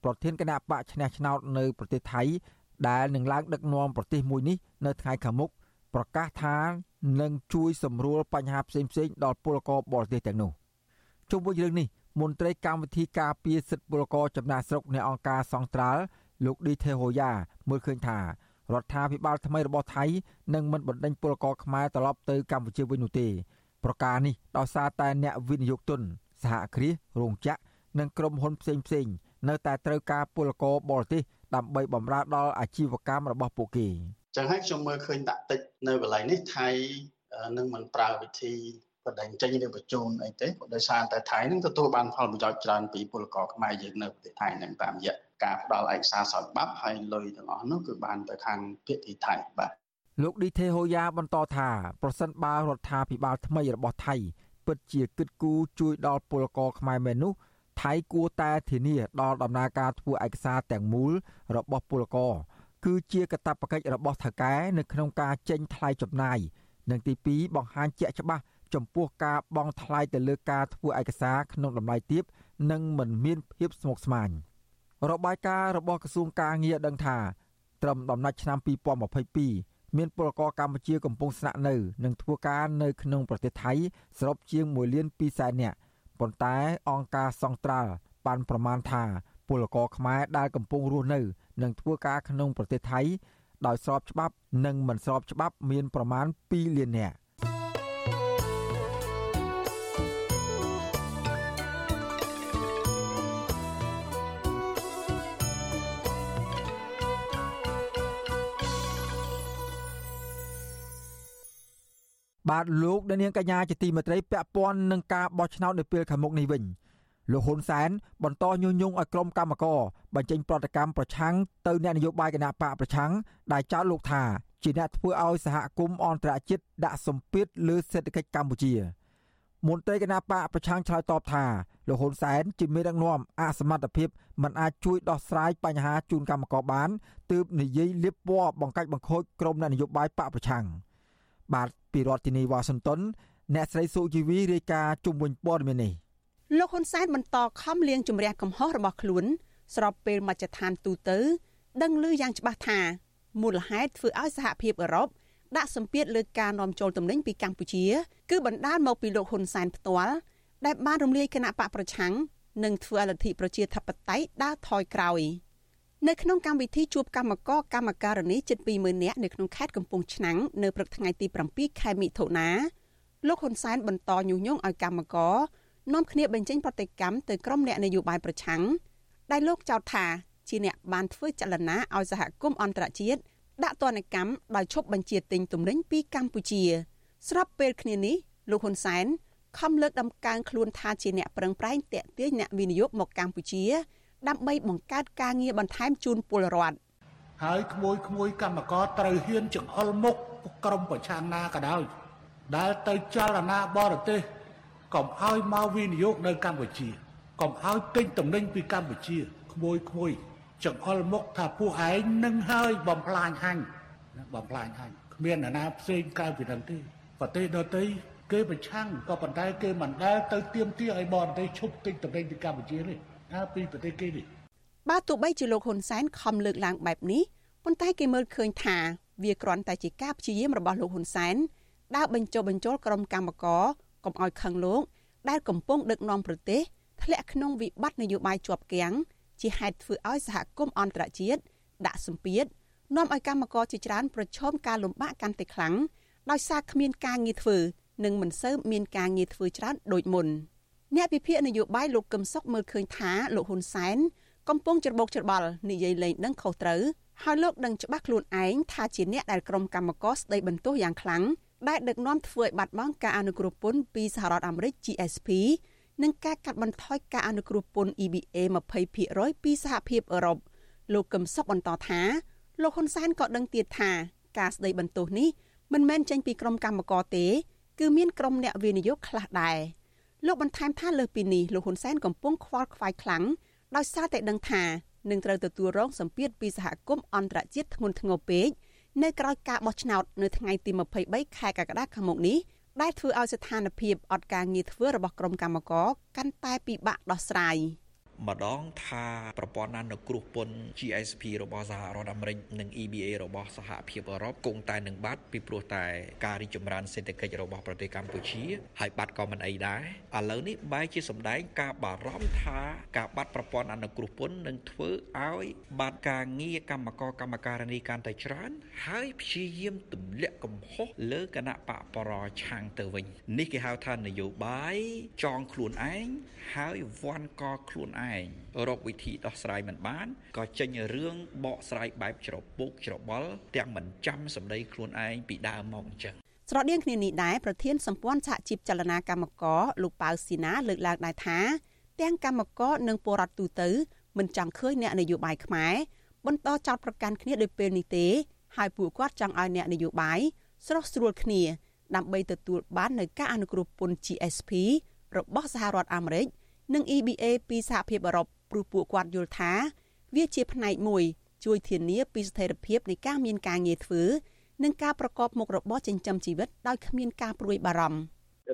Speaker 1: ប្រធានគណៈបកឈ្នះឆ្នោតនៅប្រទេសថៃដែលនឹងឡើងដឹកនាំប្រទេសមួយនេះនៅថ្ងៃខាងមុខប្រកាសថានឹងជួយសម្រួលបញ្ហាផ្សេងៗដល់ពលករបរទេសទាំងនោះជុំវិញរឿងនេះមន្ត្រីកម្មវិធីការពារសិទ្ធិពលករចំណាក់ស្រុកនៃអង្គការសង្ត្រាល់លោកឌីថេហូយ៉ាមើលឃើញថា រដ្ឋាភិបាលថ្មីរបស់ថៃនឹងមិនបណ្ដេញពលករខ្មែរត្រឡប់ទៅកម្ពុជាវិញនោះទេប្រការនេះដោយសារតែអ្នកវិនិយោគទុនសហគ្រាសរោងចក្រនិងក្រុមហ៊ុនផ្សេងផ្សេងនៅតែត្រូវការពលករបរទេសដើម្បីបម្រើដល់អាជីវកម្មរបស់ពួកគេ
Speaker 13: ចឹងហើយខ្ញុំមើលឃើញដាក់តិចនៅកន្លែងនេះថៃនឹងមិនប្រើវិធីបដិញ្ចេញឬបញ្ជូនអីទេដោយសារតែថៃនឹងទទួលបានផលប្រយោជន៍ច្រើនពីពលករខ្មែរយើងនៅប្រទេសថៃនឹងតាមរយៈ ការផ្ដល់ឯកសារស្របច្បាប់ហើយលុយទាំងអស់នោះគឺបានទៅខាងភាគីថៃបាទ
Speaker 1: លោកឌីថេហូយ៉ាបន្តថាប្រសិនបើរដ្ឋាភិបាលថ្មីរបស់ថៃពិតជាគិតគូរជួយដល់ពលករខ្មែរមែននោះថៃគួរតែធានាដល់ដំណើរការធ្វើឯកសារទាំងមូលរបស់ពលករគឺជាកាតព្វកិច្ចរបស់ថៅកែនៅក្នុងការចេញថ្លៃចំណាយនិងទី2បង្ហាញជាក់ច្បាស់ចំពោះការបង់ថ្លៃទៅលើការធ្វើឯកសារក្នុងតម្លៃទាបនិងមិនមានភាពស្មុគស្មាញ របាយការណ៍របស់ក្រសួងការងារដឹងថាត្រឹមដំណាច់ឆ្នាំ2022មានពលករកម្ពុជាកំពុងស្នាក់នៅ និងធ្វើការនៅក្នុងប្រទេសថៃសរុបជាង1លាន2សែននាក់ប៉ុន្តែអង្គការសង្ត្រាល់បានប្រមាណថាពលករខ្មែរដែលកំពុងរស់នៅ និងធ្វើការក្នុងប្រទេសថៃដោយស្របច្បាប់និងមិនស្របច្បាប់មានប្រមាណ2លាននាក់ បាទលោកអ្នកនាងកញ្ញាជាទីមេត្រីពាក់ព័ន្ធនឹងការបោះឆ្នោតនៅពេលខាងមុខនេះវិញលោកហ៊ុនសែនបន្តញុះញង់ឲ្យក្រុមកម្មការបញ្ចេញប្រតិកម្មប្រឆាំងទៅអ្នកនយោបាយគណៈបកប្រឆាំងដែលចោទលោកថាជាអ្នកធ្វើឲ្យសហគមន៍អន្តរជាតិដាក់សម្ពាធលើសេដ្ឋកិច្ចកម្ពុជាមន្ត្រីគណៈបកប្រឆាំងឆ្លើយតបថាលោកហ៊ុនសែនជាមេដឹកនាំអសមត្ថភាពមិនអាចជួយដោះស្រាយបញ្ហាជូនកម្មករបានទើបនិយាយលៀបពណ៌បង្កាច់បង្ខូចក្រុមអ្នកនយោបាយបកប្រឆាំងបាទ ពីរដ្ឋធានីវ៉ាស៊ីនតោនអ្នកស្រីសុជីវីរាយការណ៍ជុំវិញព័ត៌មាននេះ
Speaker 14: លោកហ៊ុនសែនបន្តខំលៀងជំរះកំហុសរបស់ខ្លួន ស្របពេលមជ្ឈដ្ឋានទូទៅ ដឹងឮយ៉ាងច្បាស់ថាមូលហេតុធ្វើឲ្យសហភាពអឺរ៉ុបដាក់សម្ពាធលើការនាំចូលទំនិញពីកម្ពុជា គឺបណ្ដាលមកពីលោកហ៊ុនសែនផ្ទាល់ដែលបានរំលាយគណៈបកប្រឆាំងនិងធ្វើឲ្យលទ្ធិប្រជាធិបតេយ្យដើរថយក្រោយ។ នៅក្នុងកម្មវិធីជួបកម្មករកម្មការនីជិត20000នាក់នៅក្នុងខេត្តកំពង់ឆ្នាំងនៅព្រឹកថ្ងៃទី7ខែមិថុនាលោកហ៊ុនសែនបន្តញុះញង់ឲ្យកម្មករនាំគ្នាបញ្ចេញប្រតិកម្មទៅក្រុមអ្នកនយោបាយប្រឆាំងដែលលោកចោទថាជាអ្នកបានធ្វើចលនាឲ្យសហគមន៍អន្តរជាតិដាក់ទណ្ឌកម្មដោយឈប់បញ្ជាទិញទំនិញពីកម្ពុជា ស្របពេលគ្នានេះលោកហ៊ុនសែនខំលើកដំកើងខ្លួនថាជាអ្នកប្រឹងប្រែងតាក់ទាញអ្នកវិនិយោគមកកម្ពុជា ដើម្បីបង្កើតការងារបន្ថែមជូនពលរដ្ឋ
Speaker 3: ហើយក្មួយក្មួយកម្មករត្រូវហ៊ានចង្អុលមុខក្រុមប្រឆាំងណាក៏ដោយដែលទៅចលនាបរទេសកុំឲ្យមកវិនិយោគនៅកម្ពុជាកុំឲ្យទិញតំណែងពីកម្ពុជាក្មួយក្មួយចង្អុលមុខថាពួកឯងនឹងហើយបំផ្លាញហាញ់បំផ្លាញហាញ់គ្មានអ្នកណាផ្សេងក្រៅពីនឹងទេប្រទេសដទៃគេប្រឆាំងក៏ប៉ុន្តែគេមិនដែលទៅទៀមទាឲ្យបរទេសឈប់ទិញតំណែងពីកម្ពុជាទេ ថាពីប្រទេសគេនេះ
Speaker 14: បាទទោះបីជាលោកហ៊ុនសែនខំលើកឡើងបែបនេះប៉ុន្តែគេមើលឃើញថាវាគ្រាន់តែជាការព្យាយាមរបស់លោកហ៊ុនសែនដើរបញ្ចុះបញ្ចូលក្រុមកម្មករកុំឲ្យខឹងលោកដែលកំពុងដឹកនាំប្រទេសធ្លាក់ក្នុងវិបត្តិនយោបាយជាប់គាំងជាហេតុធ្វើឲ្យសហគមន៍អន្តរជាតិដាក់សម្ពាធនាំឲ្យកម្មករជាច្រើនប្រឈមការលំបាកកាន់តែខ្លាំងដោយសារគ្មានការងារធ្វើនិងមិនសូវមានការងារធ្វើច្រើនដូចមុន អ្នកវិភាគនយោបាយលោកកឹមសុខមើលឃើញថាលោកហ៊ុនសែនកំពុងច្របូកច្របល់និយាយលេងដឹងខុសត្រូវហើយលោកដឹងច្បាស់ខ្លួនឯងថាជាអ្នកដែលក្រុមកម្មការស្ដីបន្ទោសយ៉ាងខ្លាំងដែលដឹកនាំធ្វើឲ្យបាត់បង់ការអនុគ្រោះពន្ធពីសហរដ្ឋអាមេរិក GSP និងការកាត់បន្ថយការអនុគ្រោះពន្ធ EBA 20%ពីសហភាពអឺរ៉ុបលោកកឹមសុខបន្តថាលោកហ៊ុនសែនក៏ដឹងទៀតថាការស្ដីបន្ទោសនេះមិនមែនចេញពីក្រុមកម្មការទេ គឺមានក្រុមអ្នកវិនិយោគខ្លះដែរ លោកបន្ថែមថាលើសពីនេះលោកហ៊ុនសែនកំពុងខ្វល់ខ្វាយខ្លាំងដោយសារតែដឹងថានឹងត្រូវទទួលរងសម្ពាធពីសហគមន៍អន្តរជាតិធ្ងន់ធ្ងរពេកនៅក្រៅការបោះឆ្នោតនៅថ្ងៃទី23ខែកក្កដាខាងមុខនេះដែលធ្វើឲ្យស្ថានភាពអត់ការងារធ្វើរបស់ក្រុមកម្មការកាន់តែពិបាកដោះស្រាយ។
Speaker 15: ម្ដងថាប្រព័ន្ធអនុគ្រោះពន្ធ GSP របស់សហរដ្ឋអាមេរិកនិង EBA របស់សហភាពអឺរ៉ុបគង់តែនឹងបាត់ពីព្រោះតែការរីកចម្រើនសេដ្ឋកិច្ចរបស់ប្រទេសកម្ពុជាហើយបាត់ក៏មិនអីដែរឥឡូវនេះបែរជាសម្ដែងការបារម្ភថាការបាត់ប្រព័ន្ធអនុគ្រោះពន្ធនឹងធ្វើឲ្យបាត់ការងារកម្មករកម្មការិនីកាន់តែច្រើន ហើយព្យាយាមទម្លាក់កំហុសលើគណៈបកបរឆាំងទៅវិញនេះគេហៅថានយោបាយចងខ្លួនឯងហើយវាន់កខ្លួនឯងឯងរកវិធីដោះស្រាយមិនបានក៏ចេញរឿងបកស្រាយបែបច្រពុកច្របល់ទាំងមិនចាំសម្ដីខ្លួនឯងពីដើមមកអញ្ចឹង
Speaker 14: ស្រដៀងគ្នានេះដែរប្រធានសម្ព័ន្ធសហជីពចលនាកម្មករលោកប៉ៅស៊ីណាលើកឡើងដែរថា ទាំងកម្មករនិងពលរដ្ឋទូទៅមិនចង់ឃើញអ្នកនយោបាយខ្មែរបន្តចោតប្រកាន់គ្នាដោយពេលនេះទេ ហើយពួកគាត់ចង់ឲ្យអ្នកនយោបាយស្រោះស្រួលគ្នា ដើម្បីទទួលបាននូវការអនុគ្រោះពន្ធ GSP របស់សហរដ្ឋអាមេរិក និង EBA ពីសហភាពអឺរ៉ុបព្រោះពួកគាត់យល់ថាវាជាផ្នែកមួយជួយធានាពីស្ថិរភាពនៃការមានការងារធ្វើនិងការប្រកបមុខរបរចិញ្ចឹមជីវិតដោយគ្មានការព្រួយបារម្ភ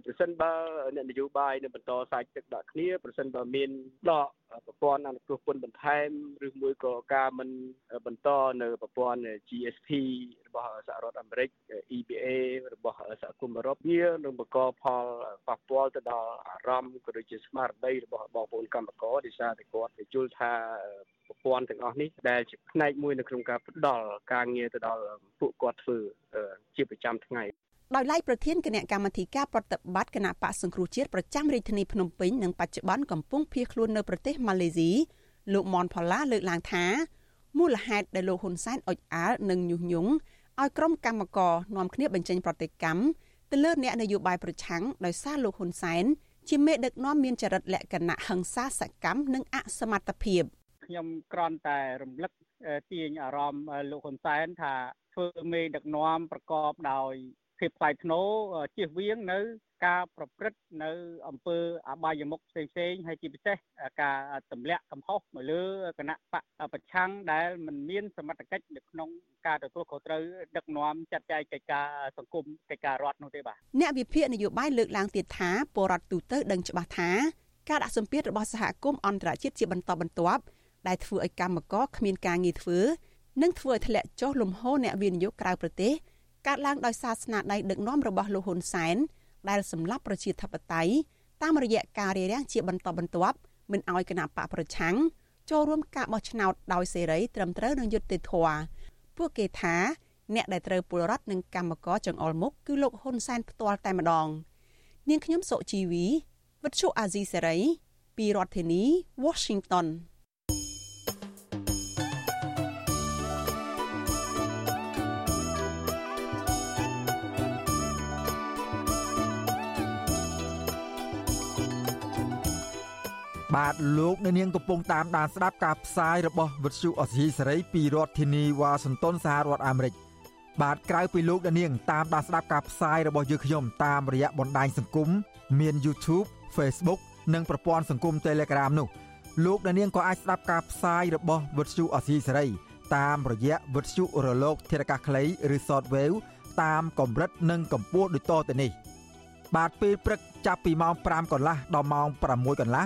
Speaker 9: ប្រសិនបើអ្នកនយោបាយនៅបន្តសាច់ទឹកដាក់គ្នាប្រសិនបើមានដកប្រព័ន្ធអនុគ្រោះពន្ធបន្ថែមឬមួយក៏ការមិនបន្តនៅប្រព័ន្ធ GSP របស់សហរដ្ឋអាមេរិក EBA របស់សហគមន៍អឺរ៉ុបវានឹងបង្កផលប៉ះពាល់ទៅដល់អារម្មណ៍ក៏ដូចជាស្មារតីរបស់បងប្អូនកម្មករដោយសារតែគាត់យល់ថាប្រព័ន្ធទាំងអស់នេះដែលជាផ្នែកមួយនៅក្នុងការផ្ដល់ការងារទៅដល់ពួកគាត់ធ្វើជាប្រចាំថ្ងៃ
Speaker 14: ដោយឡែកប្រធានគណៈកម្មាធិការប្រតិបត្តិគណៈបកសង្គ្រោះជាតិប្រចាំរាជធានីភ្នំពេញនិងបច្ចុប្បន្នកំពុងភៀសខ្លួននៅប្រទេសម៉ាឡេស៊ីលោកមនផល្លាលើកឡើងថាមូលហេតុដែលលោកហ៊ុនសែនអុចអាលនិងញុះញង់ឲ្យក្រុមកម្មករនាំគ្នាបញ្ចេញប្រតិកម្មទៅលើអ្នកនយោបាយប្រឆាំងដោយសារលោកហ៊ុនសែនជាមេដឹកនាំមានចរិតលក្ខណៈហិង្សាសកម្មនិងអសមត្ថភាព
Speaker 9: ខ្ញុំគ្រាន់តែរំលឹកទាញអារម្មណ៍លោកហ៊ុនសែនថាធ្វើមេដឹកនាំប្រកបដោយ ភាពថ្លៃថ្នូរជៀសវាងនៅការប្រព្រឹត្តនៅអំពើអបាយមុខផ្សេងផ្សេងហើយជាពិសេសការទម្លាក់កំហុសមកលើគណៈបកប្រឆាំងដែលមិនមានសមត្ថកិច្ចនៅក្នុងការទទួលខុសត្រូវដឹកនាំចាត់ចែងកិច្ចការសង្គមកិច្ចការរដ្ឋនោះទេបាទ
Speaker 14: អ្នកវិភាគនយោបាយលើកឡើងទៀតថាពលរដ្ឋទូទៅដឹងច្បាស់ថាការដាក់សម្ពាធរបស់សហគមន៍អន្តរជាតិជាបន្តបន្ទាប់ដែលធ្វើឲ្យកម្មករគ្មានការងារធ្វើនិងធ្វើឲ្យធ្លាក់ចុះលំហូរអ្នកវិនិយោគក្រៅប្រទេស កើតឡើងដោយសារស្នាដៃដឹកនាំរបស់លោកហ៊ុនសែនដែលសម្លាប់ប្រជាធិបតេយ្យតាមរយៈការរារាំងជាបន្តបន្ទាប់មិនឲ្យគណៈបកប្រឆាំងចូលរួមការបោះឆ្នោតដោយសេរីត្រឹមត្រូវនិងយុត្តិធម៌ពួកគេថាអ្នកដែលត្រូវពលរដ្ឋនិងកម្មករចង្អុលមុខគឺលោកហ៊ុនសែនផ្ទាល់តែម្ដង នាងខ្ញុំសុជីវីវិទ្យុអាស៊ីសេរីពីរដ្ឋធានី Washington
Speaker 1: បាទលោកអ្នកនាងកំពុងតាមដានស្ដាប់ការផ្សាយរបស់វិទ្យុអសីសេរីពីរដ្ឋធានីវ៉ាស៊ីនតោនសហរដ្ឋអាមេរិកបាទក្រៅពីលោកអ្នកនាងតាមដានស្ដាប់ការផ្សាយរបស់យើងខ្ញុំតាមរយៈបណ្ដាញសង្គមមាន YouTube Facebook និងប្រព័ន្ធសង្គម Telegram នោះលោកអ្នកនាងក៏អាចស្ដាប់ការផ្សាយរបស់វិទ្យុអសីសេរីតាមរយៈវិទ្យុរលកធារកាសខ្លីឬ Shortwave តាមកម្រិតនិងកម្ពស់ដូចតទៅនេះបាទពេលព្រឹកចាប់ពីម៉ោង5កន្លះដល់ម៉ោង6កន្លះ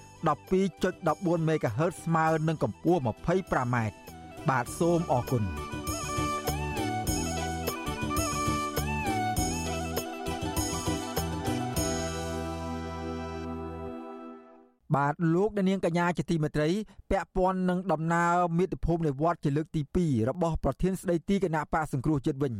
Speaker 1: 12.14 MHz ស្មើនឹងកម្ពស់ 25m បាទសូមអរគុណបាទលោកអ្នកនាងកញ្ញាជាទីមេត្រីពាក់ព័ន្ធនឹងដំណើរមាតុភូមិនៃវត្តជាលើកទី2របស់ប្រធានស្ដីទីគណៈបកសង្គ្រោះជាតិវិញ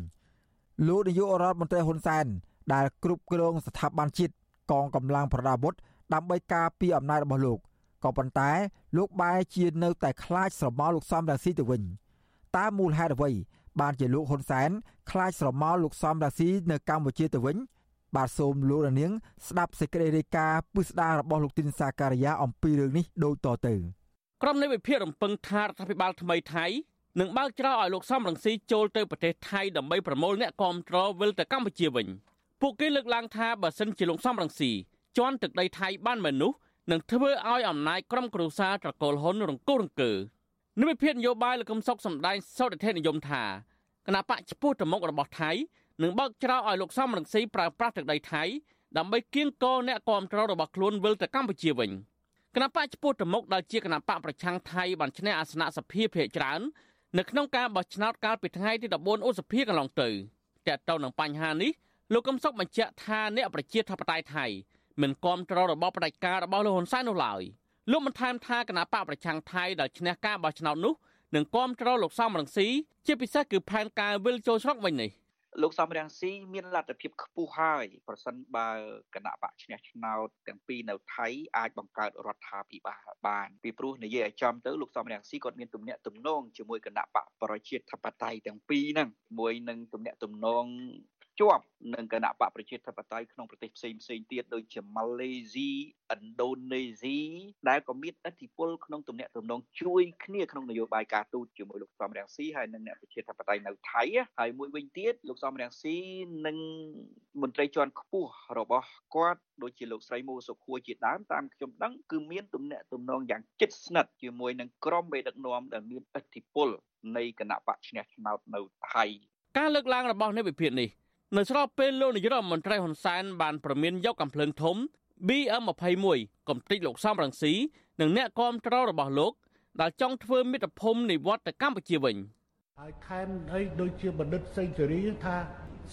Speaker 1: លោកនាយករដ្ឋមន្ត្រីហ៊ុនសែនដែលគ្រប់គ្រងស្ថាប័នជាតិកងកម្លាំងប្រដាប់អាវុធ ដើម្បីការពារអំណាចរបស់លោកក៏ប៉ុន្តែ លោកបែរជានៅតែខ្លាចស្រមោលលោកសំរាស៊ីទៅវិញតើមូលហេតុអ្វី បានជាលោកហ៊ុនសែនខ្លាចស្រមោលលោកសំរាស៊ីនៅកម្ពុជាទៅវិញបាទសូមលោករនាង ស្ដាប់សេចក្តីរាយការណ៍ពិស្ដាររបស់លោកទីនសាការីយ៉ាអំពីរឿងនេះដូចតទៅ
Speaker 2: ក្រុមនៃវិភាគរំពឹងថារដ្ឋាភិបាលថ្មីថៃនឹងបើកច្រកឲ្យលោកសំរងស៊ីចូលទៅប្រទេសថៃដើម្បីប្រមូលអ្នកគាំទ្រវិលទៅកម្ពុជាវិញពួកគេលើកឡើងថាបើសិនជាលោកសំរងស៊ី ជន់ទឹកដីថៃបានមនុស្សនឹងធ្វើឲ្យអំណាចក្រុមគ្រួសារត្រកូលហ៊ុនរង្គោះរង្គើនិវិភាននយោបាយលោកកឹមសុខសម្ដែងសោតធិនិយមថាគណៈបកចំពោះទៅមុខរបស់ថៃនឹងបើកច្រកឲ្យលោកសំរងស៊ីប្រើប្រាស់ទឹកដីថៃដើម្បីគៀងគរអ្នកគាំទ្ររបស់ខ្លួនវិលទៅកម្ពុជាវិញគណៈបកចំពោះទៅមុខដែលជាគណៈបកប្រឆាំងថៃបានឈ្នះអាសនៈសភាភាគច្រើននៅក្នុងការបោះឆ្នោតកាលពីថ្ងៃទី14ឧសភាកន្លងទៅតើតើនឹងបញ្ហានេះលោកកឹមសុខបញ្ជាក់ថាអ្នកប្រជាធិបតេយ្យថៃ មិនគាំទ្ររបបផ្ដាច់ការរបស់លោកហ៊ុនសែននោះឡើយលោកបានថែមថាគណៈបកប្រឆាំងថៃដែលឈ្នះការបោះឆ្នោតនោះនឹងគាំទ្រលោកសំរងស៊ីជាពិសេសគឺផែនការវិលចូលស្រុកវិញនេះ
Speaker 16: លោកសំរាំងស៊ីមានលទ្ធភាពខ្ពស់ហើយប្រសិនបើគណៈបកឈ្នះឆ្នោតទាំងពីរនៅថៃអាចបង្កើតរដ្ឋាភិបាលបានពីព្រោះនិយាយឲ្យចំទៅលោកសំរាំងស៊ីគាត់មានទំនាក់ទំនងជាមួយគណៈបកប្រជាធិបតេយ្យទាំងពីរហ្នឹងមួយនឹងទំនាក់ទំនង ជាប់នឹងគណៈបកប្រជាធិបតេយ្យក្នុងប្រទេសផ្សេងផ្សេងទៀតដូចជាម៉ាឡេស៊ីឥណ្ឌូនេស៊ីដែលក៏មានឥទ្ធិពលក្នុងទំនាក់ទំនងជួយគ្នាក្នុងនយោបាយការទូតជាមួយលោកសំរងស៊ីហើយនិងអ្នកប្រជាធិបតេយ្យនៅថៃហើយមួយវិញទៀតលោកសំរងស៊ីនិងមន្ត្រីជាន់ខ្ពស់របស់គាត់ដូចជាលោកស្រីមូសុខួរជាដើមតាមខ្ញុំដឹងគឺមានទំនាក់ទំនងយ៉ាងជិតស្និទ្ធជាមួយនឹងក្រុមមេដឹកនាំដែលមានឥទ្ធិពលនៃគណៈបកឈ្នះឆ្នោតនៅថៃ
Speaker 2: ការលើកឡើងរបស់នៃវិភាគនេះ នៅស្របពេលលោកនាយរដ្ឋមន្ត្រីហ៊ុនសែនបានប្រមានយកកំភ្លើងធំ BM21 កំទេចលោកសំរងស៊ីនិងអ្នកគាំទ្ររបស់លោកដែលចង់ធ្វើមិត្តភូមិនិវត្តទៅកម្ពុជាវិញ
Speaker 3: ហើយថែមអីដូចជាបណ្ឌិតសេងសេរីថា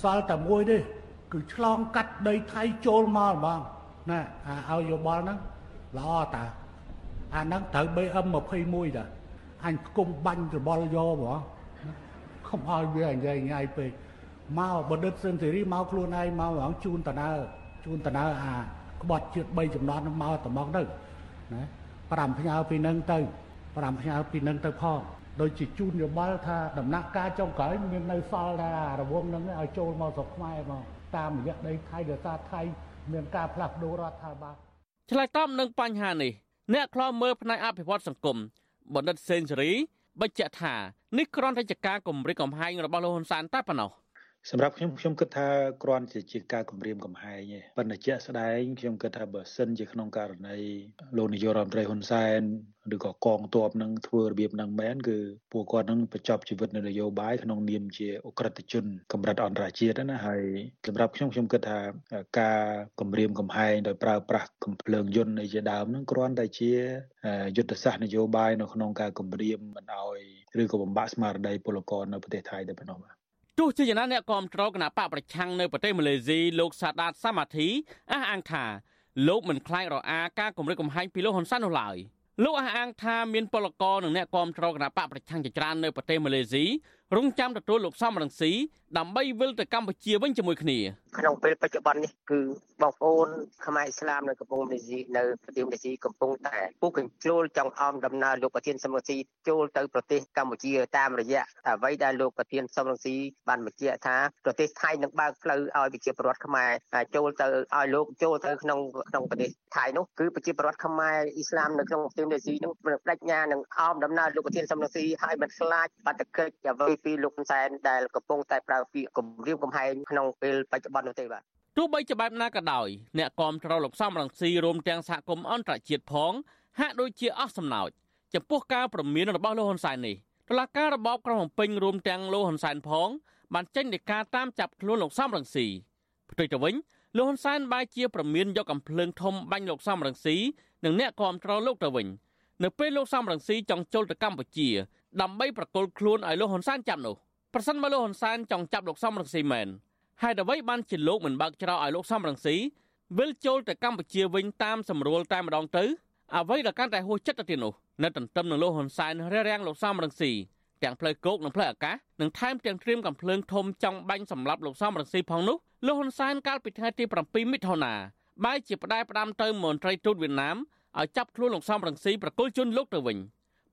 Speaker 3: សល់តែមួយទេគឺឆ្លងកាត់ដីថៃចូលមកហ្មងណាអាឲ្យយោបល់ហ្នឹងល្អតាអាហ្នឹងត្រូវ BM21 តាអញគុំបាញ់ច្របល់យកហ្មងខំឲ្យវាញ៉ៃញ៉ៃពេក មកបណ្ឌិតសិនសេរីមកខ្លួនឯងមកហងជូនតណើជូនតណើអាក្បត់ជាតិ3ចំណត់មកត្មងទៅណា5ផ្ញើពីនឹងទៅ5ផ្ញើពីនឹងទៅផងដូចជាជូនយោបល់ថាដំណាក់កាលចុងក្រោយមាននៅសល់ថារវងនឹងឲ្យចូលមកស្រុកខ្មែរមកតាមរយៈដីថៃដោយសារថៃមានការផ្លាស់ប្ដូររដ្ឋាភិបាល
Speaker 2: ឆ្លើយតបនឹងបញ្ហានេះអ្នកខ្លោមើលផ្នែកអភិវឌ្ឍសង្គមបណ្ឌិតសេនស៊ូរីបញ្ជាក់ថានេះគ្រាន់តែជាការគម្រិតកំហែងរបស់លោកហ៊ុនសែនតែប៉ុណ្ណោះ
Speaker 17: សម្រាប់ខ្ញុំខ្ញុំគិតថាគ្រាន់តែជាការគម្រាមកំហែងទេប៉ុន្តែជាក់ស្ដែងខ្ញុំគិតថាបើសិនជាក្នុងករណីលោកនាយករដ្ឋមន្ត្រីហ៊ុនសែនឬក៏កងទ័ពនឹងធ្វើរបៀបនឹងមែនគឺពួកគាត់នឹងបញ្ចប់ជីវិតនៅនយោបាយក្នុងនាមជាអក្រិតជនកម្រិតអន្តរជាតិណាហើយសម្រាប់ខ្ញុំខ្ញុំគិតថាការគម្រាមកំហែងដោយប្រើប្រាស់កំភ្លើងយន្តអីជាដើមនឹងគ្រាន់តែជាយុទ្ធសាស្ត្រនយោបាយនៅក្នុងការគម្រាមមិនឲ្យឬក៏បំបាក់ស្មារតីពលករនៅប្រទេសថៃតែប៉ុណ្ណោះបាទ
Speaker 2: ទោះជាយ៉ាងណាអ្នកគាំទ្រគណៈបកប្រឆាំងនៅប្រទេសម៉ាឡេស៊ីលោកសាដាតសាម៉ាធីអះអាងថាលោកមិនខ្លាចរអាការគម្រិតកំហែងពីលោកហ៊ុនសែននោះឡើយលោកអះអាងថាមានពលករនិងអ្នកគាំទ្រគណៈបកប្រឆាំងជាច្រើននៅប្រទេសម៉ាឡេស៊ីរងចាំទទួលលោកសំរងស៊ីដើម្បីវិលទៅកម្ពុជាវិញជាមួយគ្នា
Speaker 18: ក្នុងពេលបច្ចុប្បន្ននេះគឺបងប្អូនខ្មែរអ៊ីស្លាមនៅកំពង់ម៉ាឡេស៊ីនៅប្រទេសម៉ាឡេស៊ីកំពុងតែពុះកញ្ជ្រោលចង់អមដំណើរលោកប្រធានសំរងស៊ីចូលទៅប្រទេសកម្ពុជាតាមរយៈអ្វីដែលលោកប្រធានសំរងស៊ីបានបញ្ជាក់ថាប្រទេសថៃនឹងបើកផ្លូវឲ្យប្រជាពលរដ្ឋខ្មែរចូលទៅឲ្យលោកចូលទៅក្នុងក្នុងប្រទេសថៃនោះគឺប្រជាពលរដ្ឋខ្មែរអ៊ីស្លាមនៅក្នុងប្រទេសម៉ាឡេស៊ីនោះបដិញ្ញានឹងអមដំណើរលោកប្រធានសំរងស៊ីឲ្យមិនខ្លាចបាតុកិច្ចអ្វីពីលោកហ៊ុនសែនដែលកំពុងតែប្រើពាក្យគំរាមកំហែងក្នុងពេលបច្ចុប្បន្ននោះទេបាទ
Speaker 2: ទោះបីជាបែបណាក៏ដោយអ្នកគាំទ្រលោកសំរងស៊ីរួមទាំងសហគមន៍អន្តរជាតិផងហាក់ដូចជាអស់សំណោចចំពោះការប្រមានរបស់លោកហ៊ុនសែននេះតុលាការរបបក្រុងភ្នំពេញរួមទាំងលោកហ៊ុនសែនផងបានចេញដីកាតាមចាប់ខ្លួនលោកសំរងស៊ីផ្ទុយទៅវិញលោកហ៊ុនសែនបែរជាប្រមានយកកំភ្លើងធំបាញ់លោកសំរងស៊ីនិងអ្នកគាំទ្រលោកទៅវិញនៅពេលលោកសំរងស៊ីចង់ចូលទៅកម្ពុជាដើម្បីប្រកល់ខ្លួនឲ្យលោកហ៊ុនសែនចាប់នោះប្រសិនបើលោកហ៊ុនសែនចង់ចាប់លោកសំរងស៊ីមែន ហើយអ្វីបានជាលោកមិនបើកច្រកឲ្យលោកសំរងស៊ីវិលចូលទៅកម្ពុជាវិញតាមសម្រួលតែម្ដងទៅអ្វីដែលកាន់តែហួសចិត្តទៅទៀតនោះនៅទន្ទឹមនឹងលោកហ៊ុនសែនរារាំងលោកសំរងស៊ីទាំងផ្លូវគោកនិងផ្លូវអាកាសនិងថែមទាំងត្រៀមកំភ្លើងធំចង់បាញ់សម្លាប់លោកសំរងស៊ីផងនោះលោកហ៊ុនសែនកាលពីថ្ងៃទី7មិថុនាបែរជាផ្ដាយផ្ដាំទៅមន្ត្រីទូតវៀតណាមឲ្យចាប់ខ្លួនលោកសំរងស៊ីប្រគល់ជូនលោកទៅវិញ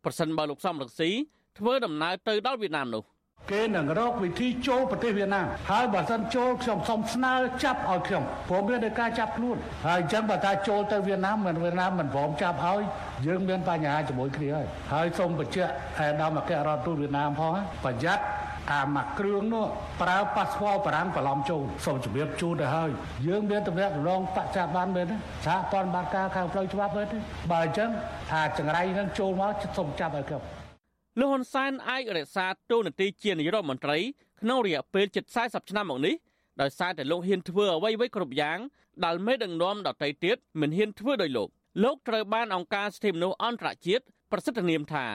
Speaker 2: ប្រសិនបើលោកសំរងស៊ីធ្វើដំណើរទៅដល់វៀតណាមនោះ
Speaker 3: គេនឹងរកវិធីចូលប្រទេសវៀតណាមហើយបើសិនចូលខ្ញុំសូមស្នើចាប់ឲ្យខ្ញុំព្រមមានតែការចាប់ខ្លួនហើយអញ្ចឹងបើថាចូលទៅវៀតណាមមិនវៀតណាមមិនព្រមចាប់ឲ្យយើងមានបញ្ហាជាមួយគ្នាហើយហើយសូមបញ្ជាក់ឯកឧត្តមអគ្គរដ្ឋទូតវៀតណាមផងប្រយ័ត្នអាមកគ្រឿងនោះប្រើប៉ាសពតបារាំងបន្លំចូលសូមជម្រាបជូនទៅហើយយើងមានតំណែងរងបច្ចាបានមែនទេសហព័ន្ធបាតការខាងផ្លូវច្បាប់មែនទេបើអញ្ចឹងអាចង្រៃនឹងចូលមកសូមចាប់ឲ្យគ្រប់
Speaker 2: លោកហ៊ុនសែនអាចរក្សាតួនាទីជានាយករដ្ឋមន្ត្រីក្នុងរយៈពេលជិត40ឆ្នាំមកនេះដោយសារតែលោកហ៊ានធ្វើអ្វីៗគ្រប់យ៉ាងដែលមេដឹកនាំដទៃទៀតមិនហ៊ានធ្វើដោយលោកលោកត្រូវបានអង្គការសិទ្ធិមនុស្សអន្តរជាតិប្រសិទ្ធនាមថា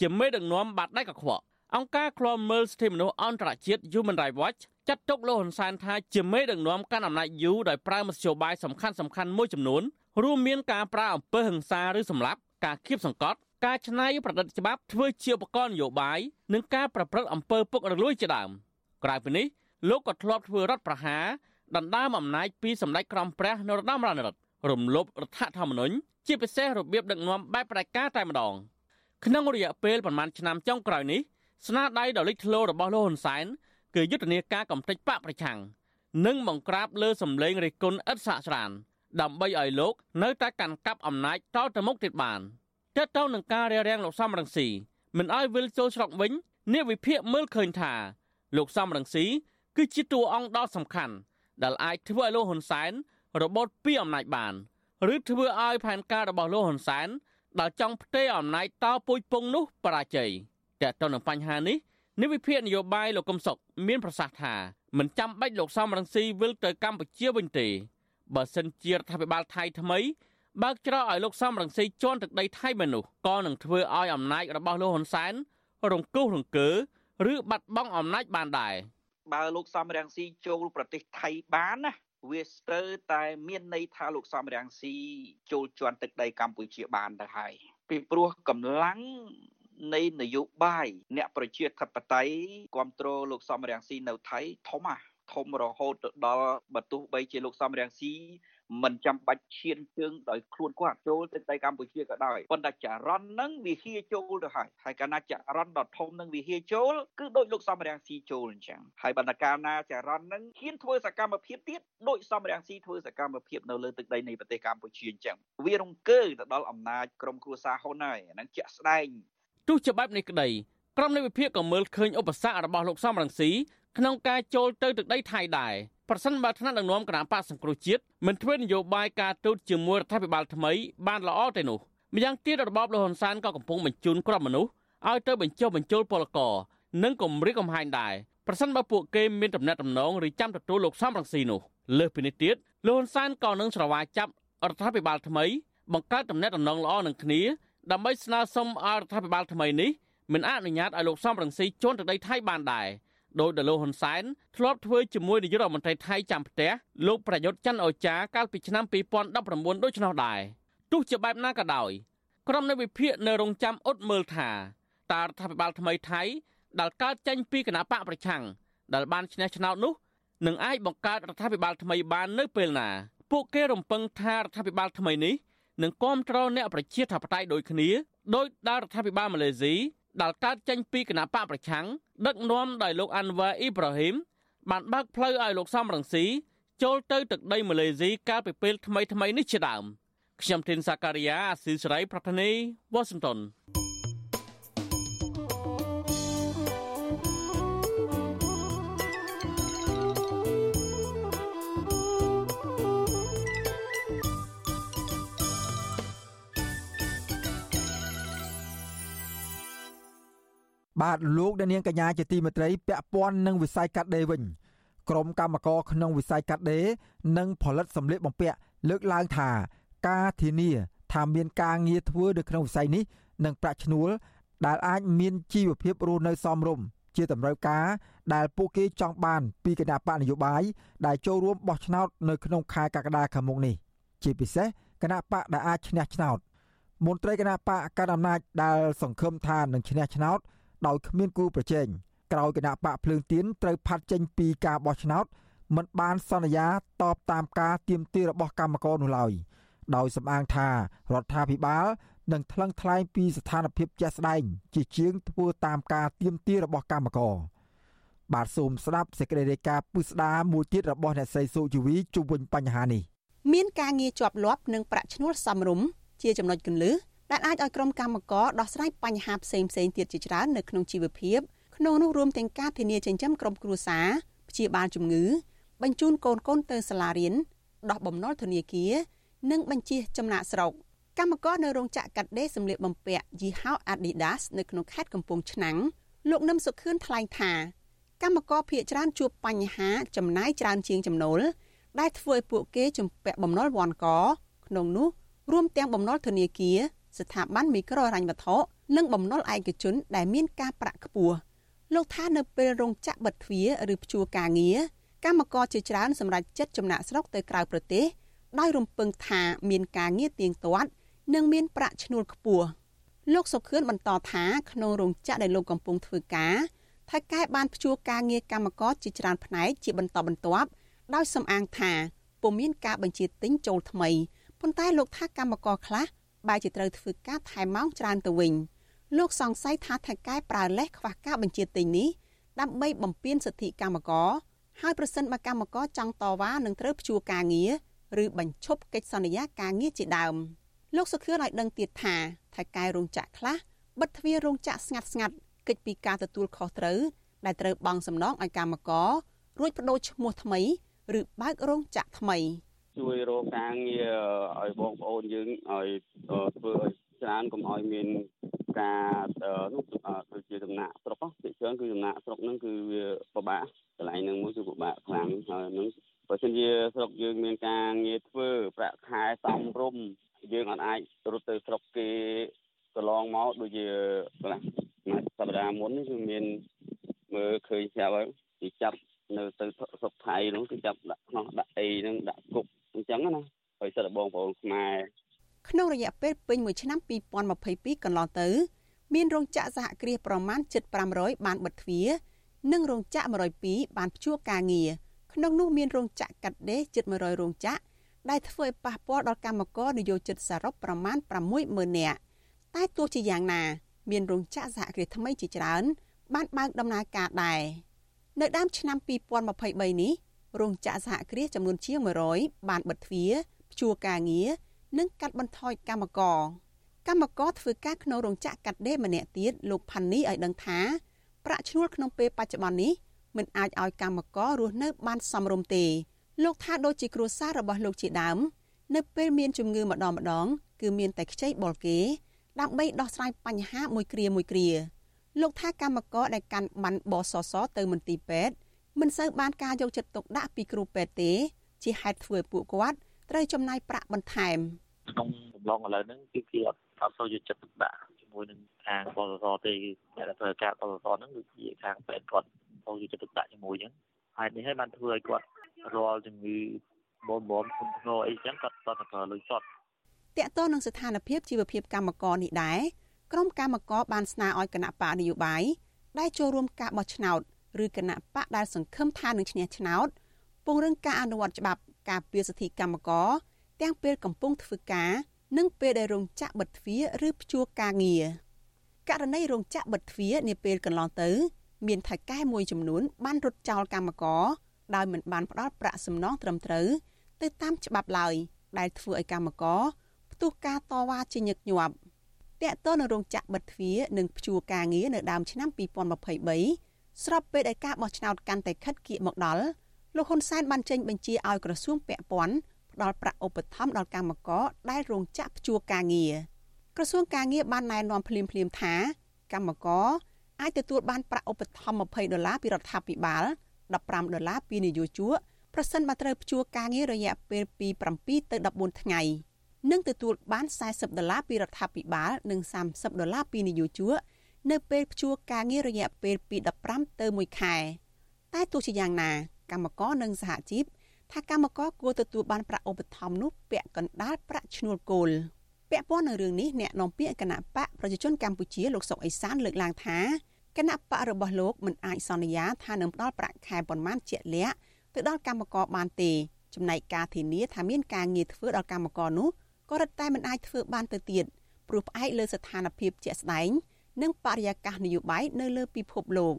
Speaker 2: ជាមេដឹកនាំបាត់ដៃកខ្វក់អង្គការឃ្លាំមើលសិទ្ធិមនុស្សអន្តរជាតិ Human Rights Watch ចាត់ទុកលោកហ៊ុនសែនថាជាមេដឹកនាំកាន់អំណាចយូរដោយប្រើមធ្យោបាយសំខាន់សំខាន់មួយចំនួនរួមមានការប្រើអំពើហិង្សាឬសម្លាប់ការគៀបសង្កត់ ការច្នៃប្រឌិតច្បាប់ធ្វើជាឧបករណ៍នយោបាយនិងការប្រព្រឹត្តអំពើពុករលួយជាដើមក្រៅពីនេះលោកក៏ធ្លាប់ធ្វើរដ្ឋប្រហារដណ្ដើមអំណាចពីសម្ដេចក្រមព្រះនរោត្តមរណរដ្ឋរំលោភរដ្ឋធម្មនុញ្ញជាពិសេសរបៀបដឹកនាំបែបផ្ដាច់ការតែម្ដងក្នុងរយៈពេលប្រមាណឆ្នាំចុងក្រោយនេះស្នាដៃដ៏លេចធ្លោរបស់លោកហ៊ុនសែនគឺយុទ្ធនាការកំទេចបកប្រឆាំងនិងបង្ក្រាបលើសម្លេងរិះគន់ឥតសាកស្រានដើម្បីឲ្យលោកនៅតែកាន់កាប់អំណាចតទៅមុខទៀតបាន។ តើតើនឹងការរារាំងលោកសំរងស៊ីមិនឲ្យវិលចូលស្រុកវិញអ្នកវិភាគមើលឃើញថាលោកសំរងស៊ីគឺជាតួអង្គដ៏សំខាន់ដែលអាចធ្វើឲ្យលោកហ៊ុនសែនរបូតពីអំណាចបាន ឬធ្វើឲ្យផែនការរបស់លោកហ៊ុនសែនដែលចង់ផ្ទេរអំណាចតពុយពងនោះបរាជ័យតែទៅនឹងបញ្ហានេះនិវិភាគនយោបាយលោកកឹមសុខមានប្រសាសន៍ថាមិនចាំបាច់លោកសំរងស៊ីវិលទៅកម្ពុជាវិញទេបើសិនជារដ្ឋាភិបាលថៃថ្មី បើកច្រកឲ្យលោកសំរងស៊ីជន់ទឹកដីថៃមែននោះក៏នឹងធ្វើឲ្យអំណាចរបស់លោកហ៊ុនសែនរង្គោះរង្គើឬបាត់បង់អំណាចបានដែរ
Speaker 16: បើលោកសំរងស៊ីចូលប្រទេសថៃបានណាវាស្ទើរតែមានន័យថាលោកសំរងស៊ីចូលជន់ទឹកដីកម្ពុជាបានទៅហើយពីព្រោះកម្លាំងនៃនយោបាយអ្នកប្រជាធិបតេយ្យគ្រប់គ្រងលោកសំរងស៊ីនៅថៃធំអាធំរហូតទៅដល់បើទោះបីជាលោកសំរងស៊ី មិនចាំបាច់ឈានជើងដោយខ្លួនគាត់ចូលទៅដីកម្ពុជាក៏ដោយប៉ុន្តែចរន្តហ្នឹងវាហៀចូលទៅហើយហើយកាលណាចរន្តដ៏ធំហ្នឹងវាហៀចូលគឺដូចលោកសំរាំងស៊ីចូលអញ្ចឹងហើយបណ្ដកាលណាចរន្តហ្នឹងហ៊ានធ្វើសកម្មភាពទៀតដូចសំរាំងស៊ីធ្វើសកម្មភាពនៅលើទឹកដីនៃប្រទេសកម្ពុជាអញ្ចឹងវារង្គើទៅដល់អំណាចក្រុមគ្រួសារហ៊ុនហើយហ្នឹងជាក់ស្ដែង
Speaker 2: ទោះជាបែបនេះក្តីក្រុមនៃវិភាគក៏មើលឃើញឧបសគ្គរបស់លោកសំរងស៊ីក្នុងការចូលទៅទឹកដីថៃដែរ ប្រសិនបើថ្នាក់ដឹកនាំគណៈបកសង្គ្រោះជាតិមិនធ្វើនយោបាយការទូតជាមួយរដ្ឋាភិបាលថ្មីបានល្អទេនោះម្យ៉ាងទៀតរបបលហ៊ុនសែនក៏កំពុងបញ្ជូនក្រុមមនុស្សឲ្យទៅបញ្ចុះបញ្ចូលពលករនិងគម្រិះកំហែងដែរប្រសិនបើពួកគេមានដំណាក់ដំណងឬចាំទទួលលោកសំរងស៊ីនោះលើសពីនេះទៀតលហ៊ុនសែនក៏នឹងស្រវាចាប់រដ្ឋាភិបាលថ្មីបង្កើតដំណាក់ដំណងល្អនឹងគ្នាដើម្បីស្នើសុំឲ្យរដ្ឋាភិបាលថ្មីនេះមិនអនុញ្ញាតឲ្យលោកសំរងស៊ីជន់ទៅដីថៃបានដែរ ដោយដលោកហ៊ុនសែនធ្លាប់ធ្វើជាមួយនាយករដ្ឋមន្ត្រីថៃចាំផ្ទះលោកប្រយុទ្ធច័ន្ទអូចាកាលពីឆ្នាំ2019ដូច្នោះដែរទោះជាបែបណាក៏ដោយក្រុមនៃវិភាគនៅរងចាំអ៊ុតមើលថាតើរដ្ឋាភិបាលថ្មីថៃដែលកើតចេញពីគណៈបកប្រឆាំងដែលបានឈ្នះឆ្នោតនោះនឹងអាចបង្កើតរដ្ឋាភិបាលថ្មីបាននៅពេលណា ពួកគេរំពឹងថារដ្ឋាភិបាលថ្មីនេះនឹងគ្រប់គ្រងអ្នកប្រជាធិបតេយ្យដូចគ្នាដោយដែលរដ្ឋាភិបាលម៉ាឡេស៊ី ដែលកើតចេញពីគណៈបកប្រឆាំងដឹកនាំដោយលោកអាន់វ៉ាអ៊ីប្រាហ៊ីមបានបើកផ្លូវឲ្យលោកសំរងស៊ីចូលទៅទឹកដីម៉ាឡេស៊ីកាលពីពេលថ្មីថ្មីនេះជាដើមខ្ញុំធីនសាការីយ៉ាអស៊ីសេរីប្រធានីវ៉ាស៊ីនតោន
Speaker 1: បាទលោកអ្នកនាងកញ្ញាជាទីមេត្រីពាក់ព័ន្ធនឹងវិស័យកាត់ដេរវិញក្រុមកម្មករក្នុងវិស័យកាត់ដេរនិងផលិតសម្លៀកបំពាក់លើកឡើងថា ការធានាថាមានការងារធ្វើនៅក្នុងវិស័យនេះនិងប្រាក់ឈ្នួលដែលអាចមានជីវភាពរស់នៅសមរម្យជាតម្រូវការដែលពួកគេចង់បាន ពីគណៈបកនយោបាយដែលចូលរួមបោះឆ្នោតនៅក្នុងខែកក្កដាខាងមុខនេះជាពិសេសគណៈបកដែលអាចឈ្នះឆ្នោតមន្ត្រីគណៈបកកណ្ដាលអំណាចដែលសង្ឃឹមថានឹងឈ្នះឆ្នោត ដោយគ្មានគូប្រជែងក្រោយគណៈបកភ្លើងទៀនត្រូវផាត់ចេញពីការបោះឆ្នោតមិនបានសន្យាតបតាមការទៀមទារបស់កម្មករនោះឡើយដោយសម្អាងថារដ្ឋាភិបាលនឹងថ្លឹងថ្លែងពីស្ថានភាពជាក់ស្ដែងជាជាងធ្វើតាមការទៀមទារបស់កម្មករបាទសូមស្ដាប់សេចក្តីរាយការណ៍ពុស្ដាមួយទៀតរបស់អ្នកស្រីសុជីវីជុំវិញបញ្ហានេះ
Speaker 14: មានការងារជាប់លាប់និងប្រាក់ឈ្នួលសមរម្យជាចំណុចគន្លឹះ ដែលអាចឲ្យក្រុមកម្មករដោះស្រាយបញ្ហាផ្សេងផ្សេងទៀតជាច្រើននៅក្នុងជីវភាពក្នុងនោះរួមទាំងការធានាចិញ្ចឹមក្រុមគ្រួសារព្យាបាលជំងឺ បញ្ជូនកូនកូនទៅសាលារៀនដោះបំណុលធនាគារនិងបញ្ជាចំណាក់ស្រុកកម្មករនៅរោងចក្រកាត់ដេរសម្លៀកបំពាក់យីហោ Adidas នៅក្នុងខេត្តកំពង់ឆ្នាំងលោកនឹមសុខឿនថ្លែងថាកម្មករភ ieck ច្រើនជួបបញ្ហាចំណាយច្រើនជាងចំណូលដែលធ្វើឲ្យពួកគេជំពាក់បំណុលវ័នកក្នុងនោះរួមទាំងបំណុលធនាគារ ស្ថាប័នមីក្រូហិរញ្ញវត្ថុនិងបំណុលឯកជនដែលមានការប្រាក់ខ្ពស់លោកថានៅពេលរោងចក្របិទទ្វារឬព្យួរការងារកម្មករជាច្រើនសម្រាប់ចិត្តចំណាក់ស្រុកទៅក្រៅប្រទេសដោយរំពឹងថាមានការងារទៀងទាត់ និងមានប្រាក់ឈ្នួលខ្ពស់លោកសុខឿនបន្តថាក្នុងរោងចក្រដែលលោកកំពុងធ្វើការថៅកែបានព្យួរការងារកម្មករជាច្រើនផ្នែកជាបន្តបន្ទាប់ដោយសំអាងថាពុំមានការបញ្ជាទិញចូលថ្មីប៉ុន្តែលោកថាកម្មករខ្លះ បែរជាត្រូវធ្វើការថែមម៉ោងច្រើនទៅវិញលោកសង្ស័យថាថៅកែប្រើលេសខ្វះការបញ្ជាទិញនេះដើម្បីបំពេញសិទ្ធិកម្មករហើយប្រសិនបើកម្មករចង់តវ៉ានឹងត្រូវព្យួរការងារឬបញ្ឈប់កិច្ចសន្យាការងារជាដើមលោកសុខឿនឲ្យដឹងទៀតថាថៅកែរោងចក្រខ្លះបិទទ្វាររោងចក្រស្ងាត់ស្ងាត់កិច្ចពីការទទួលខុសត្រូវដែលត្រូវបង់សំណងឲ្យកម្មកររួចបដូរឈ្មោះថ្មី ឬបើករោងចក្រថ្មី
Speaker 19: ជួយរកការងារឲ្យបងប្អូនយើងឲ្យធ្វើឲ្យច្រើនកុំឲ្យមានការនោះដូចជាដំណាក់ស្រុកភាគច្រើនគឺដំណាក់ស្រុកហ្នឹងគឺវាពិបាកកន្លែងហ្នឹងមួយគឺពិបាកខ្លាំងហើយហ្នឹងបើសិនជាស្រុកយើងមានការងារធ្វើប្រាក់ខែសមរម្យយើងអត់អាចរត់ទៅស្រុកគេកន្លងមកដូចជាកន្លះសប្តាហ៍មុនគឺមានមើលឃើញស្រាប់ហើយគេចាប់ នៅទៅស្រុកថៃនោះគឺចាប់ដាក់ខ្នោះដាក់អីហ្នឹងដាក់គុកអញ្ចឹងណាហើយសិតបងប្អូនខ្មែរ
Speaker 14: ក្នុងរយៈពេលពេញមួយឆ្នាំ2022កន្លងទៅ មានរោងចក្រសហគ្រាសប្រមាណ7,500បានបិទទ្វារនិងរោងចក្រ102បានព្យួរការងារក្នុងនោះមានរោងចក្រកាត់ដេរជិត100រោងចក្រដែលធ្វើឲ្យប៉ះពាល់ដល់កម្មករនិយោជិតសរុបប្រមាណ60000នាក់តែទោះជាយ៉ាងណា មានរោងចក្រសហគ្រាសថ្មីជាច្រើន បានបើកដំណើរការដែរ នៅដើមឆ្នាំ2023នេះរោងចក្រសហគ្រាសចំនួនជាង100បានបិទទ្វារព្យួរការងារនិងកាត់បន្ថយកម្មករកម្មករធ្វើការក្នុងរោងចក្រកាត់ដេរម្នាក់ទៀតលោកផាន់នីឲ្យដឹងថាប្រាក់ឈ្នួលក្នុងពេលបច្ចុប្បន្ននេះមិនអាចឲ្យកម្មកររស់នៅបានសមរម្យទេលោកថាដូចជាគ្រួសាររបស់លោកជាដើមនៅពេលមានជំងឺម្ដងម្ដងគឺមានតែខ្ចីបុលគេដើម្បីដោះស្រាយបញ្ហាមួយគ្រាមួយគ្រា លោកថាកម្មករដែលកាន់បានបសសទៅមន្ទីរពេទ្យមិនសូវបានការយកចិត្តទុកដាក់ពីគ្រូពេទ្យទេ ជាហេតុធ្វើឲ្យពួកគាត់ត្រូវចំណាយប្រាក់បន្ថែម
Speaker 19: ក្នុងកំឡុងឥឡូវហ្នឹងគឺគេអត់អត់សូវយកចិត្តទុកដាក់ជាមួយនឹងខាងបសសទេអ្នកដែលធ្វើការបសសហ្នឹងគឺជាខាងពេទ្យគាត់សូវយកចិត្តទុកដាក់ជាមួយអញ្ចឹងហើយនេះហើយបានធ្វើឲ្យគាត់រាល់ជំងឺមុំមុំធ្ងន់ធ្ងរអីចឹងគាត់តតប្រើលុយសុទ្ធ
Speaker 14: តកតទៅនឹងស្ថានភាពជីវភាពកម្មករនេះដែរ ក្រុមកម្មករបានស្នើឲ្យគណៈបកនយោបាយដែលចូលរួមការបោះឆ្នោតឬគណៈបកដែលសង្ឃឹមថានឹងឈ្នះឆ្នោតពង្រឹងការអនុវត្តច្បាប់ការពារសិទ្ធិកម្មករទាំងពេលកំពុងធ្វើការ និងពេលដែលរោងចក្របិទទ្វារឬព្យួរការងារករណីរោងចក្របិទទ្វារនាពេលកន្លងទៅ មានថៅកែមួយចំនួន បានរត់ចោលកម្មករដោយមិនបានផ្ដល់ប្រាក់សំណងត្រឹមត្រូវទៅតាមច្បាប់ឡើយដែលធ្វើឲ្យកម្មករផ្ទុះការតវ៉ាជាញឹកញាប់ តកតនៅរោងចក្របិទទ្វារនិងព្យួរការងារនៅដើមឆ្នាំ2023ស្របពេលដែលការបោះឆ្នោតកាន់តែខិតគៀកមកដល់លោកហ៊ុនសែនបានចេញបញ្ជាឲ្យក្រសួងពាក់ព័ន្ធផ្ដល់ប្រាក់ឧបត្ថម្ភដល់កម្មករដែលរោងចក្រព្យួរការងារក្រសួងការងារបានណែនាំភ្លាមៗថាកម្មករអាចទទួលបានប្រាក់ឧបត្ថម្ភ20ដុល្លារពីរដ្ឋាភិបាល15ដុល្លារពីនយោជកប្រសិនបើត្រូវព្យួរការងាររយៈពេលពី7ទៅ14ថ្ងៃ និងទទួលបាន40ដុល្លារពីរដ្ឋាភិបាលនិង30ដុល្លារពីនយោជកនៅពេលព្យួរការងាររយៈពេលពី15ទៅ1ខែតែទោះជាយ៉ាងណាកម្មករនិងសហជីពថាកម្មករគួរទទួលបានប្រាក់ឧបត្ថម្ភនោះពាក់កណ្ដាលប្រាក់ឈ្នួលគោលពាក់ព័ន្ធនឹងរឿងនេះអ្នកនាំពាក្យគណៈបកប្រជាជនកម្ពុជាលោកសុកអេសានលើកឡើងថាគណៈបករបស់លោកមិនអាចសន្យាថានឹងផ្ដល់ប្រាក់ខែប៉ុន្មានជាក់លាក់ទៅដល់កម្មករបានទេចំណែកការធានាថាមានការងារធ្វើដល់កម្មករនោះ ក៏រឹតតែមិនអាចធ្វើបានទៅទៀតព្រោះផ្អែកលើស្ថានភាពជាក់ស្ដែង និងបរិយាកាសនយោបាយនៅលើពិភពលោក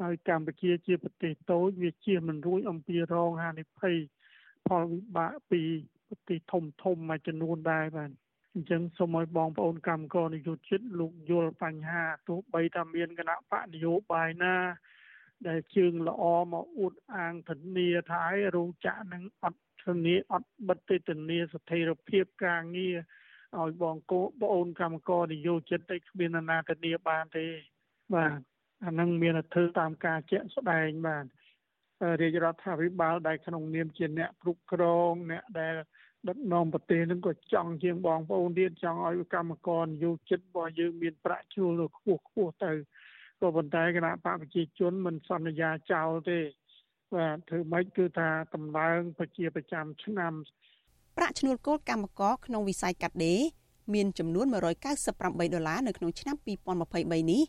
Speaker 20: ហើយកម្ពុជាជាប្រទេសតូចវាជាមិនរួចអំពីរងហានិភ័យផលវិបាកពីប្រទេសធំធំមួយចំនួនដែរបាទអញ្ចឹងសូមឲ្យបងប្អូនកម្មករនយោជិតលោកយល់បញ្ហាទោះបីថាមានគណៈបកនយោបាយណា ដែលជើងល្អមកអួតអាងធានាថាឲ្យរោងចក្រនឹងអត់ ធានាអត់បិទទេធានាស្ថិរភាពការងារឲ្យបងកូបងអូនកម្មករនយោជិតតែគ្មានណាធានាបានទេបាទអានឹងមានធ្វើតាមការជាក់ស្ដែងបាទរាជរដ្ឋាភិបាលដែលក្នុងនាមជាអ្នកគ្រប់គ្រងអ្នកដែលដឹកនាំប្រទេសនឹងក៏ចង់ជាងបងប្អូនទៀតចង់ឲ្យកម្មករនយោជិតរបស់យើងមានប្រាក់ជួលនៅខ្ពស់ខ្ពស់ទៅក៏ប៉ុន្តែគណៈបកប្រជាជនមិនសន្យាចោលទេ បាទធ្វើម៉េចគឺថាតម្លើងប្រជាប្រចាំឆ្នាំ
Speaker 14: ប្រាក់ឈ្នួលគោលកម្មករក្នុងវិស័យកាត់ដេរមានចំនួន198ដុល្លារនៅក្នុងឆ្នាំ2023នេះ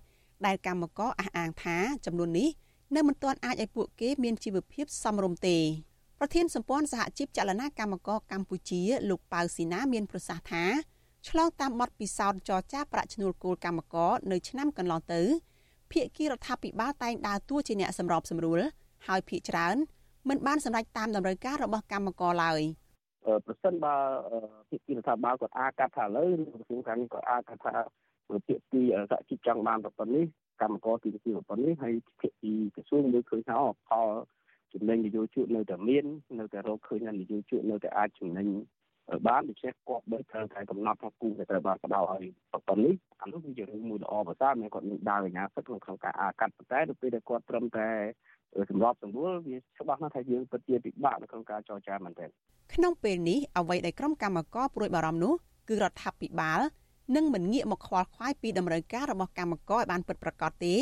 Speaker 14: ដែលកម្មករអះអាងថាចំនួននេះនៅមិនទាន់អាចឲ្យពួកគេមានជីវភាពសមរម្យទេប្រធានសម្ព័ន្ធសហជីពចលនាកម្មករកម្ពុជាលោកប៉ៅស៊ីណាមានប្រសាសន៍ថាឆ្លងតាមបទពិសោធន៍ចរចាប្រាក់ឈ្នួលគោលកម្មករនៅឆ្នាំកន្លងទៅភាគីរដ្ឋាភិបាលតែងដើរតួជាអ្នកសម្របសម្រួល ហើយភាគច្រើនមិនបានសម្រេចតាមតម្រូវការរបស់កម្មករឡើយ
Speaker 19: ប្រសិនបើភាគីរដ្ឋាភិបាលគាត់អាចកាត់ថាឥឡូវឬក្រសួងការងារគាត់អាចកាត់ថាភាគីសហជីពចង់បានប្រព័ន្ធនេះកម្មករទីទីប្រព័ន្ធនេះហើយភាគីក្រសួងលើកឃើញថាផលចំណេញនយោជកនៅតែមាននៅតែរកឃើញថានយោជកនៅតែអាចចំណេញបានដូច្នេះគាត់បើត្រូវតែកំណត់ថាគូដែលត្រូវបានផ្ដល់ឲ្យប្រព័ន្ធនេះអានោះវាជារឿងមួយល្អប្រសើរមិនគាត់មានដើរអាញាសិទ្ធិក្នុងការអាកាត់ប៉ុន្តែដល់ពេលដែលគាត់ត្រឹមតែ សម្របសម្រួលវាច្បាស់ណាស់ថាយើងពិតជាពិបាកនៅក្នុងការចរចាមែនទែន
Speaker 14: ក្នុងពេលនេះអ្វីដែលក្រុមកម្មការព្រួយបារម្ភនោះគឺរដ្ឋាភិបាលនឹងមិនងាកមកខ្វល់ខ្វាយពីតម្រូវការរបស់កម្មករឲ្យបានពិតប្រាកដទេ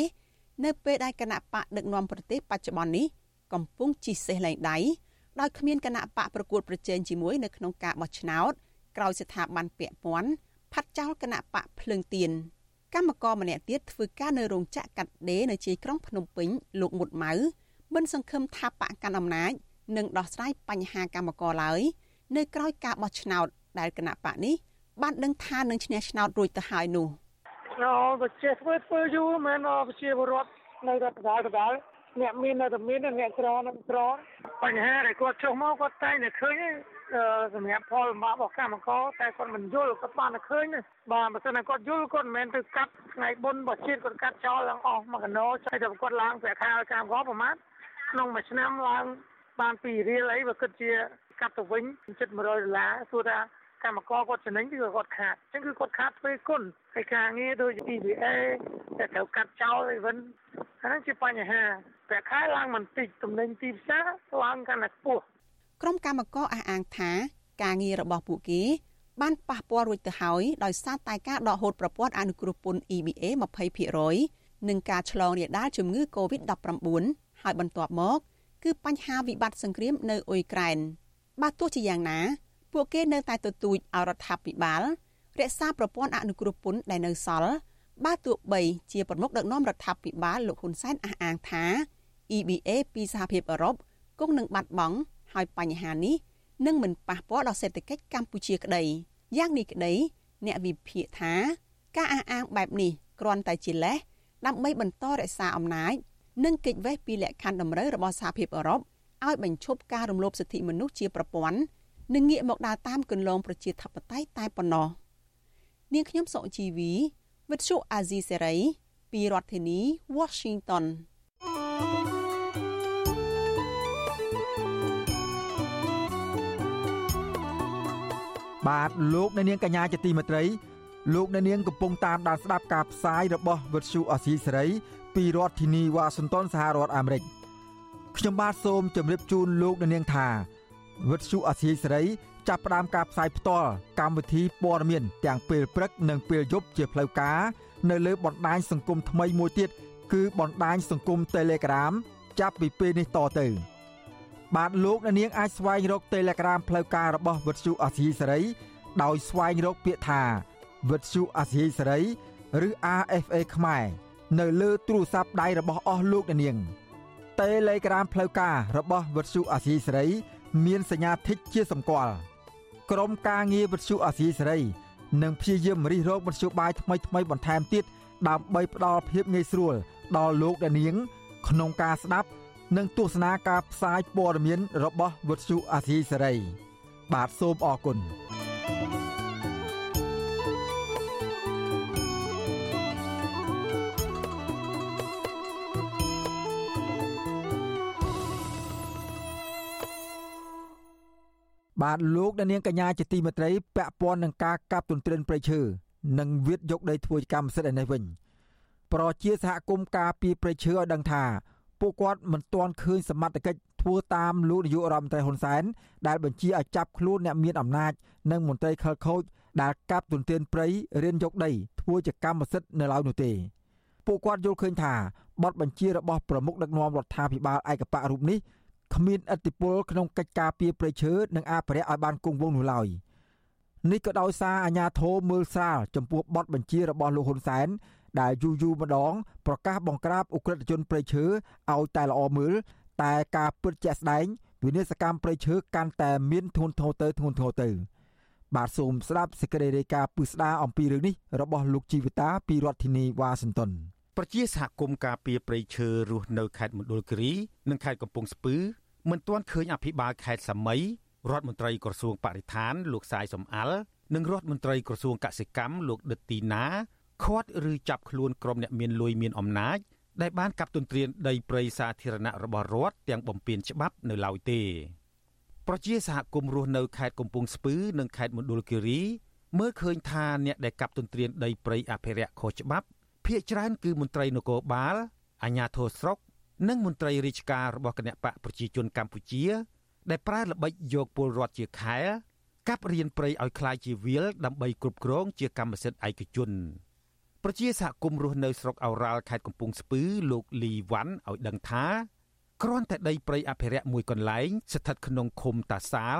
Speaker 14: នៅពេលដែលគណៈបកដឹកនាំប្រទេសបច្ចុប្បន្ននេះកំពុងជិះសេះលែងដៃដោយគ្មានគណៈបកប្រកួតប្រជែងជាមួយនៅក្នុងការបោះឆ្នោតក្រោយស្ថាប័នពាក់ព័ន្ធផាត់ចោលគណៈបកភ្លើងទៀន កម្មករម្នាក់ទៀតធ្វើការនៅរោងចក្រកាត់ដេរនៅជ័យក្រុងភ្នំពេញលោកមុតម៉ៅមិនសង្ឃឹមថាបកកាន់អំណាចនឹងដោះស្រាយបញ្ហាកម្មករឡើយនៅក្រោយការបោះឆ្នោតដែលគណៈបកនេះបានដឹងថានឹងឈ្នះឆ្នោតរួចទៅហើយនោះ
Speaker 20: អូប្រជាធ្វើធ្វើយូរមែនប្រជាពលរដ្ឋនៅរដ្ឋបាលដដែលអ្នកមាននៅតែមានអ្នកក្រនៅក្របញ្ហាដែលគាត់ចុះមកគាត់តែតែឃើញ សម្រាប់ផលលំបាករបស់កម្មករតែគាត់មិនយល់គាត់បានតែឃើញបាទបើមិនគាត់យល់គាត់មិនមែនទៅកាត់ថ្ងៃបុណ្យរបស់ជាតិគាត់កាត់ចោលឡើងអស់មួយកណោចតែគាត់ឡើងប្រាក់ខែកម្មករប្រហែលក្នុងមួយឆ្នាំឡើងបាន2រៀលអីបើគិតជាកាត់ទៅវិញជិត100ដុល្លារសួរថាកម្មករគាត់ចំណេញគឺគាត់ខាតអញ្ចឹងគឺគាត់ខាតធ្វើគុណហើយការងារដូច EVA តែត្រូវកាត់ចោលអីវិញអាហ្នឹងជាបញ្ហាប្រាក់ខែឡើងមិនតិចទំនិញទីផ្សារឡើងកាន់តែខ្ពស់
Speaker 14: ក្រុមកម្មករអះអាងថាការងាររបស់ពួកគេ បានប៉ះពាល់រួចទៅហើយដោយសារតែការដកហូតប្រព័ន្ធអនុគ្រោះពន្ធ EBA 20%និងការឆ្លងរាលដាលជំងឺ Covid-19 ហើយបន្ទាប់មក គឺបញ្ហាវិបត្តិសង្គ្រាមនៅអ៊ុយក្រែនបើទោះជាយ៉ាងណា ពួកគេនៅតែទទូចឲ្យរដ្ឋាភិបាលរក្សាប្រព័ន្ធអនុគ្រោះពន្ធដែលនៅសល់បើទោះបីជាប្រមុខដឹកនាំរដ្ឋាភិបាលលោកហ៊ុនសែនអះអាងថា EBA ពីសហភាពអឺរ៉ុបគង់នឹងបាត់បង់ ហើយបញ្ហានេះនឹងមិនប៉ះពាល់ដល់សេដ្ឋកិច្ចកម្ពុជាក្តីយ៉ាងនេះក្តីអ្នកវិភាគថាការអះអាងបែបនេះគ្រាន់តែជាលេសដើម្បីបន្តរក្សាអំណាចនិងគេចវេះពីលក្ខខណ្ឌតម្រូវរបស់សហភាពអឺរ៉ុបឲ្យបញ្ឈប់ការរំលោភសិទ្ធិមនុស្សជាប្រព័ន្ធនិងងាកមកដើរតាមគន្លងប្រជាធិបតេយ្យតែប៉ុណ្ណោះនាងខ្ញុំសុជីវីវិទ្យុអាស៊ីសេរីពីរដ្ឋធានី Washington
Speaker 1: បាទលោកអ្នកនាងកញ្ញាជាទីមេត្រីលោកអ្នកនាងកំពុងតាមដានស្ដាប់ការផ្សាយរបស់វិទ្យុអាស៊ីសេរីពីរដ្ឋធានីវ៉ាស៊ីនតោនសហរដ្ឋអាមេរិកខ្ញុំបាទសូមជម្រាបជូនលោកអ្នកនាងថាវិទ្យុអាស៊ីសេរីចាប់ផ្ដើមការផ្សាយផ្ទាល់កម្មវិធីព័ត៌មានទាំងពេលព្រឹកនិងពេលយប់ជាផ្លូវការនៅលើបណ្ដាញសង្គមថ្មីមួយទៀតគឺបណ្ដាញសង្គម Telegram ចាប់ពីពេលនេះតទៅ បាទលោកអ្នកនាងអាចស្វែងរក Telegram ផ្លូវការរបស់វិទ្យុអាស៊ីសេរីដោយស្វែងរកពាក្យថាវិទ្យុអាស៊ីសេរីឬ RFA ខ្មែរនៅលើទូរស័ព្ទដៃរបស់អស់លោកអ្នកនាង Telegram ផ្លូវការរបស់វិទ្យុអាស៊ីសេរី មានសញ្ញាធីកជាសម្គាល់ក្រុមការងារវិទ្យុអាស៊ីសេរីនឹងព្យាយាមរិះរោបវិទ្យុបាយថ្មីថ្មីបន្ថែមទៀតដើម្បីផ្ដល់ភាពងាយស្រួលដល់លោកអ្នកនាង ក្នុងការស្ដាប់ និងទស្សនាការផ្សាយព័ត៌មានរបស់វិទ្យុអាស៊ីសេរីបាទសូមអរគុណបាទលោកអ្នកនាងកញ្ញាជាទីមេត្រីពាក់ព័ន្ធនឹងការកាប់ទន្ទ្រានព្រៃឈើនិងវិតយកដីធ្វើកម្មសិទ្ធិឯនេះវិញ ប្រជាសហគមន៍ការពីព្រៃឈើឲ្យដឹងថា ពួកគាត់មិនទាន់ឃើញសមត្ថកិច្ចធ្វើតាមលោកនាយករដ្ឋមន្ត្រីហ៊ុនសែនដែលបញ្ជាឲ្យចាប់ខ្លួនអ្នកមានអំណាចនិងមន្ត្រីខលខូចដែលកាប់ទន្ទ្រានព្រៃរៀនយកដីធ្វើជាកម្មសិទ្ធិនៅឡើយនោះទេពួកគាត់យល់ឃើញថាបទបញ្ជារបស់ប្រមុខដឹកនាំរដ្ឋាភិបាលឯកបៈរូបនេះគ្មានអធិបុលក្នុងកិច្ចការពីប្រៃឈើនិងអភិរក្សឲ្យបានគង់វង្សនោះឡើយនេះក៏ដោយសារអាញាធមមើលស្រាលចំពោះបទបញ្ជារបស់លោកហ៊ុនសែន ដែលយូរយូរម្ដងប្រកាសបង្ក្រាបអ ுக ្រិតជនប្រៃឈើឲ្យតែល្អមើលតែការពិតជាក់ស្ដែងវិនិស្សកម្មប្រៃឈើកាន់តែមានធ្ងន់ធ្ងរទៅធ្ងន់ធ្ងរទៅបាទសូមស្ដាប់សេចក្តីរាយការណ៍ពឹស្ដារអំពីរឿងនេះរបស់លោកជីវិតាពីរដ្ឋធានីវ៉ាស៊ីនតោន
Speaker 21: ប្រជាសហគមន៍ការពារព្រៃឈើរស់នៅខេត្តមណ្ឌលគិរីនិងខេត្តកំពង់ស្ពឺមិនទាន់ឃើញអភិបាលខេត្តសាមីរដ្ឋមន្ត្រីក្រសួងបរិស្ថានលោកសាយសំអាល់និងរដ្ឋមន្ត្រីក្រសួងកសិកម្មលោកដិតទីណា ខាត់ឬចាប់ខ្លួនក្រុមអ្នកមានលុយមានអំណាចដែលបានកាប់ទន្ទ្រានដីព្រៃសាធារណៈរបស់រដ្ឋទាំងបំពេញច្បាប់នៅឡើយទេប្រជាសហគមន៍រស់នៅខេត្តកំពង់ស្ពឺនិងខេត្តមណ្ឌលគិរីមើលឃើញថាអ្នកដែលកាប់ទន្ទ្រានដីព្រៃអភិរក្សខុសច្បាប់ភ ieck ច្រើនគឺមន្ត្រីនគរបាលអាជ្ញាធរស្រុកនិងមន្ត្រីរាជការរបស់គណៈបកប្រជាជនកម្ពុជា ដែលប្រើល្បិចយកពលរដ្ឋជាខែលកាប់រៀនព្រៃឲ្យคล้ายជាវាលដើម្បីគ្រប់គ្រងជាកម្មសិទ្ធិឯកជន ប្រជាសហគមន៍រស់នៅស្រុកអូរ៉ាល់ខេត្តកំពង់ស្ពឺលោកលីវ៉ាន់ឲ្យដឹងថាគ្រាន់តែដីព្រៃអភិរក្សមួយកន្លែងស្ថិតក្នុងឃុំតាសាល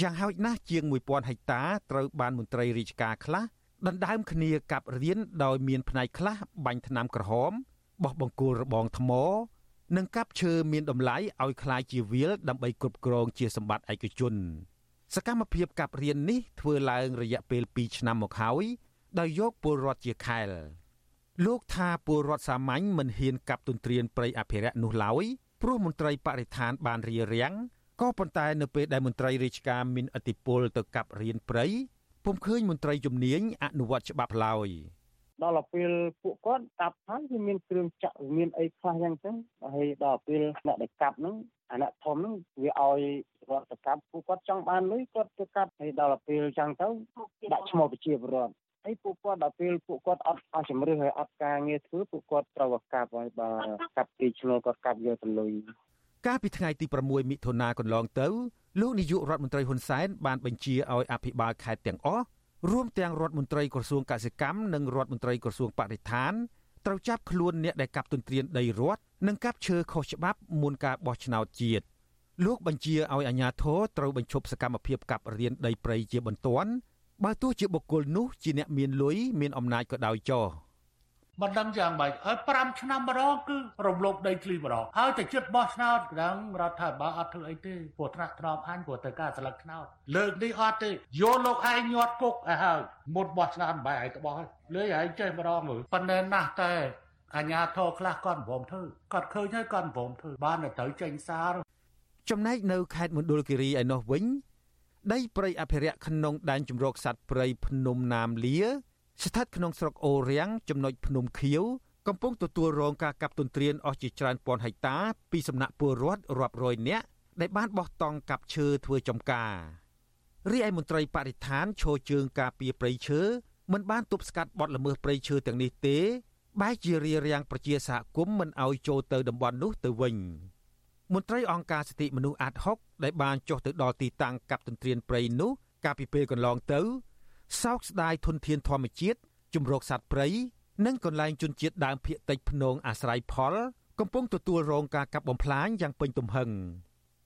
Speaker 21: យ៉ាងហោចណាស់ជាង1000ហិកតាត្រូវបានមន្ត្រីរាជការខ្លះដណ្ដើមគ្នាកាប់រៀនដោយមានផ្នែកខ្លះបាញ់ថ្នាំក្រហមបោះបង្គោលរបងថ្មនិងកាប់ឈើមានតម្លៃឲ្យคล้ายជាវាលដើម្បីគ្រប់គ្រងជាសម្បត្តិឯកជន សកម្មភាពកាប់រៀននេះធ្វើឡើងរយៈពេល2ឆ្នាំមកហើយ ដោយយកពលរដ្ឋជាខែលលោកថាពលរដ្ឋសាមញ្ញមិនហ៊ានកាប់ទន្ទ្រានព្រៃអភិរក្សនោះឡើយព្រោះមន្ត្រីបរិស្ថានបានរារាំងក៏ប៉ុន្តែនៅពេលដែលមន្ត្រីរាជការមានអធិបុលទៅកាប់រៀនព្រៃពុំឃើញមន្ត្រីជំនាញអនុវត្តច្បាប់ឡើយ។
Speaker 9: ដល់ពេលពួកគាត់កាប់ហើយវាមានគ្រឿងចាក់មានអីខ្លះយ៉ាងចឹងហើយដល់ពេលអ្នកដែលកាប់ហ្នឹងអាអ្នកធំហ្នឹងវាឲ្យរដ្ឋទៅកាប់ពួកគាត់ចង់បានលុយគាត់ទៅកាប់ហើយដល់ពេលចឹងទៅដាក់ឈ្មោះប្រជាពលរដ្ឋ ហើយពួកគាត់ដល់ពេលពួកគាត់អត់អស់ជំរឿហើយអត់ការងារធ្វើពួកគាត់ត្រូវកាប់ហើយបើកាប់ពីឈ្មោះគាត់កាប់យកទៅលុយ
Speaker 21: កាលពីថ្ងៃទី6មិថុនាកន្លងទៅលោកនាយករដ្ឋមន្ត្រីហ៊ុនសែនបានបញ្ជាឲ្យអភិបាលខេត្តទាំងអស់រួមទាំងរដ្ឋមន្ត្រីក្រសួងកសិកម្មនិងរដ្ឋមន្ត្រីក្រសួងបរិស្ថានត្រូវចាប់ខ្លួនអ្នកដែលកាប់ទន្ទ្រានដីរដ្ឋនិងកាប់ឈើខុសច្បាប់មុនការបោះឆ្នោតជាតិលោកបញ្ជាឲ្យអាជ្ញាធរត្រូវបញ្ឈប់សកម្មភាពកាប់រៀនដីព្រៃជាបន្ទាន់ បើទោះជាបុគ្គលនោះជាអ្នកមានលុយមានអំណាចក៏ដោយចោះ
Speaker 3: មិនដឹងយ៉ាងម៉េចហើយ5ឆ្នាំម្ដងគឺរំលោភដីធ្លីម្ដងហើយតែជិតបោះឆ្នោតដឹងរដ្ឋាភិបាលអត់ធ្វើអីទេព្រោះថ្នាក់ថ្នមអញព្រោះទៅការស្លឹកឆ្នោតលើកនេះអត់ទេយកលោកឯងញាត់គុកឲ្យហើយមុនបោះឆ្នោតបែរឯងទៅបោះលើឯងចេះម្ដងមើលប៉ុន្តែណាស់តែអញ្ញាធរខ្លះគាត់ប្រមធ្វើគាត់ឃើញហើយគាត់ប្រមធ្វើបានតែត្រូវចេញសារ
Speaker 21: ចំណែកនៅខេត្តមណ្ឌលគិរីឯនោះវិញ ដីព្រៃអភិរក្សក្នុងដែនជម្រកសត្វព្រៃភ្នំណាមលាស្ថិតក្នុងស្រុកអូរាំងចំណុចភ្នំខៀវកំពុងទទួលរងការកាប់ទន្ទ្រានអស់ជាច្រើនពាន់ហិកតា ពីសំណាក់ពលរដ្ឋរាប់រយនាក់ដែលបានបោះតង់កាប់ឈើធ្វើចំការរីឯមន្ត្រីបរិស្ថានឈរជើងការពារព្រៃឈើមិនបានទប់ស្កាត់បទល្មើសព្រៃឈើទាំងនេះទេបែរជារារាំងប្រជាសហគមន៍មិនឲ្យចូលទៅតំបន់នោះទៅវិញ មន្ត្រីអង្គការសិទ្ធិមនុស្សអាត6ដែលបានចុះទៅដល់ទីតាំងកັບទន្ទ្រានព្រៃនោះកាលពីពេលកន្លងទៅសោកស្ដាយធនធានធម្មជាតិជំរកសត្វព្រៃនិងកន្លែងជនជាតិដើមភាគតិចភ្នងអាស្រ័យផល កំពុងទទួលរងការកាប់បំផ្លាញយ៉ាងពេញទំហឹង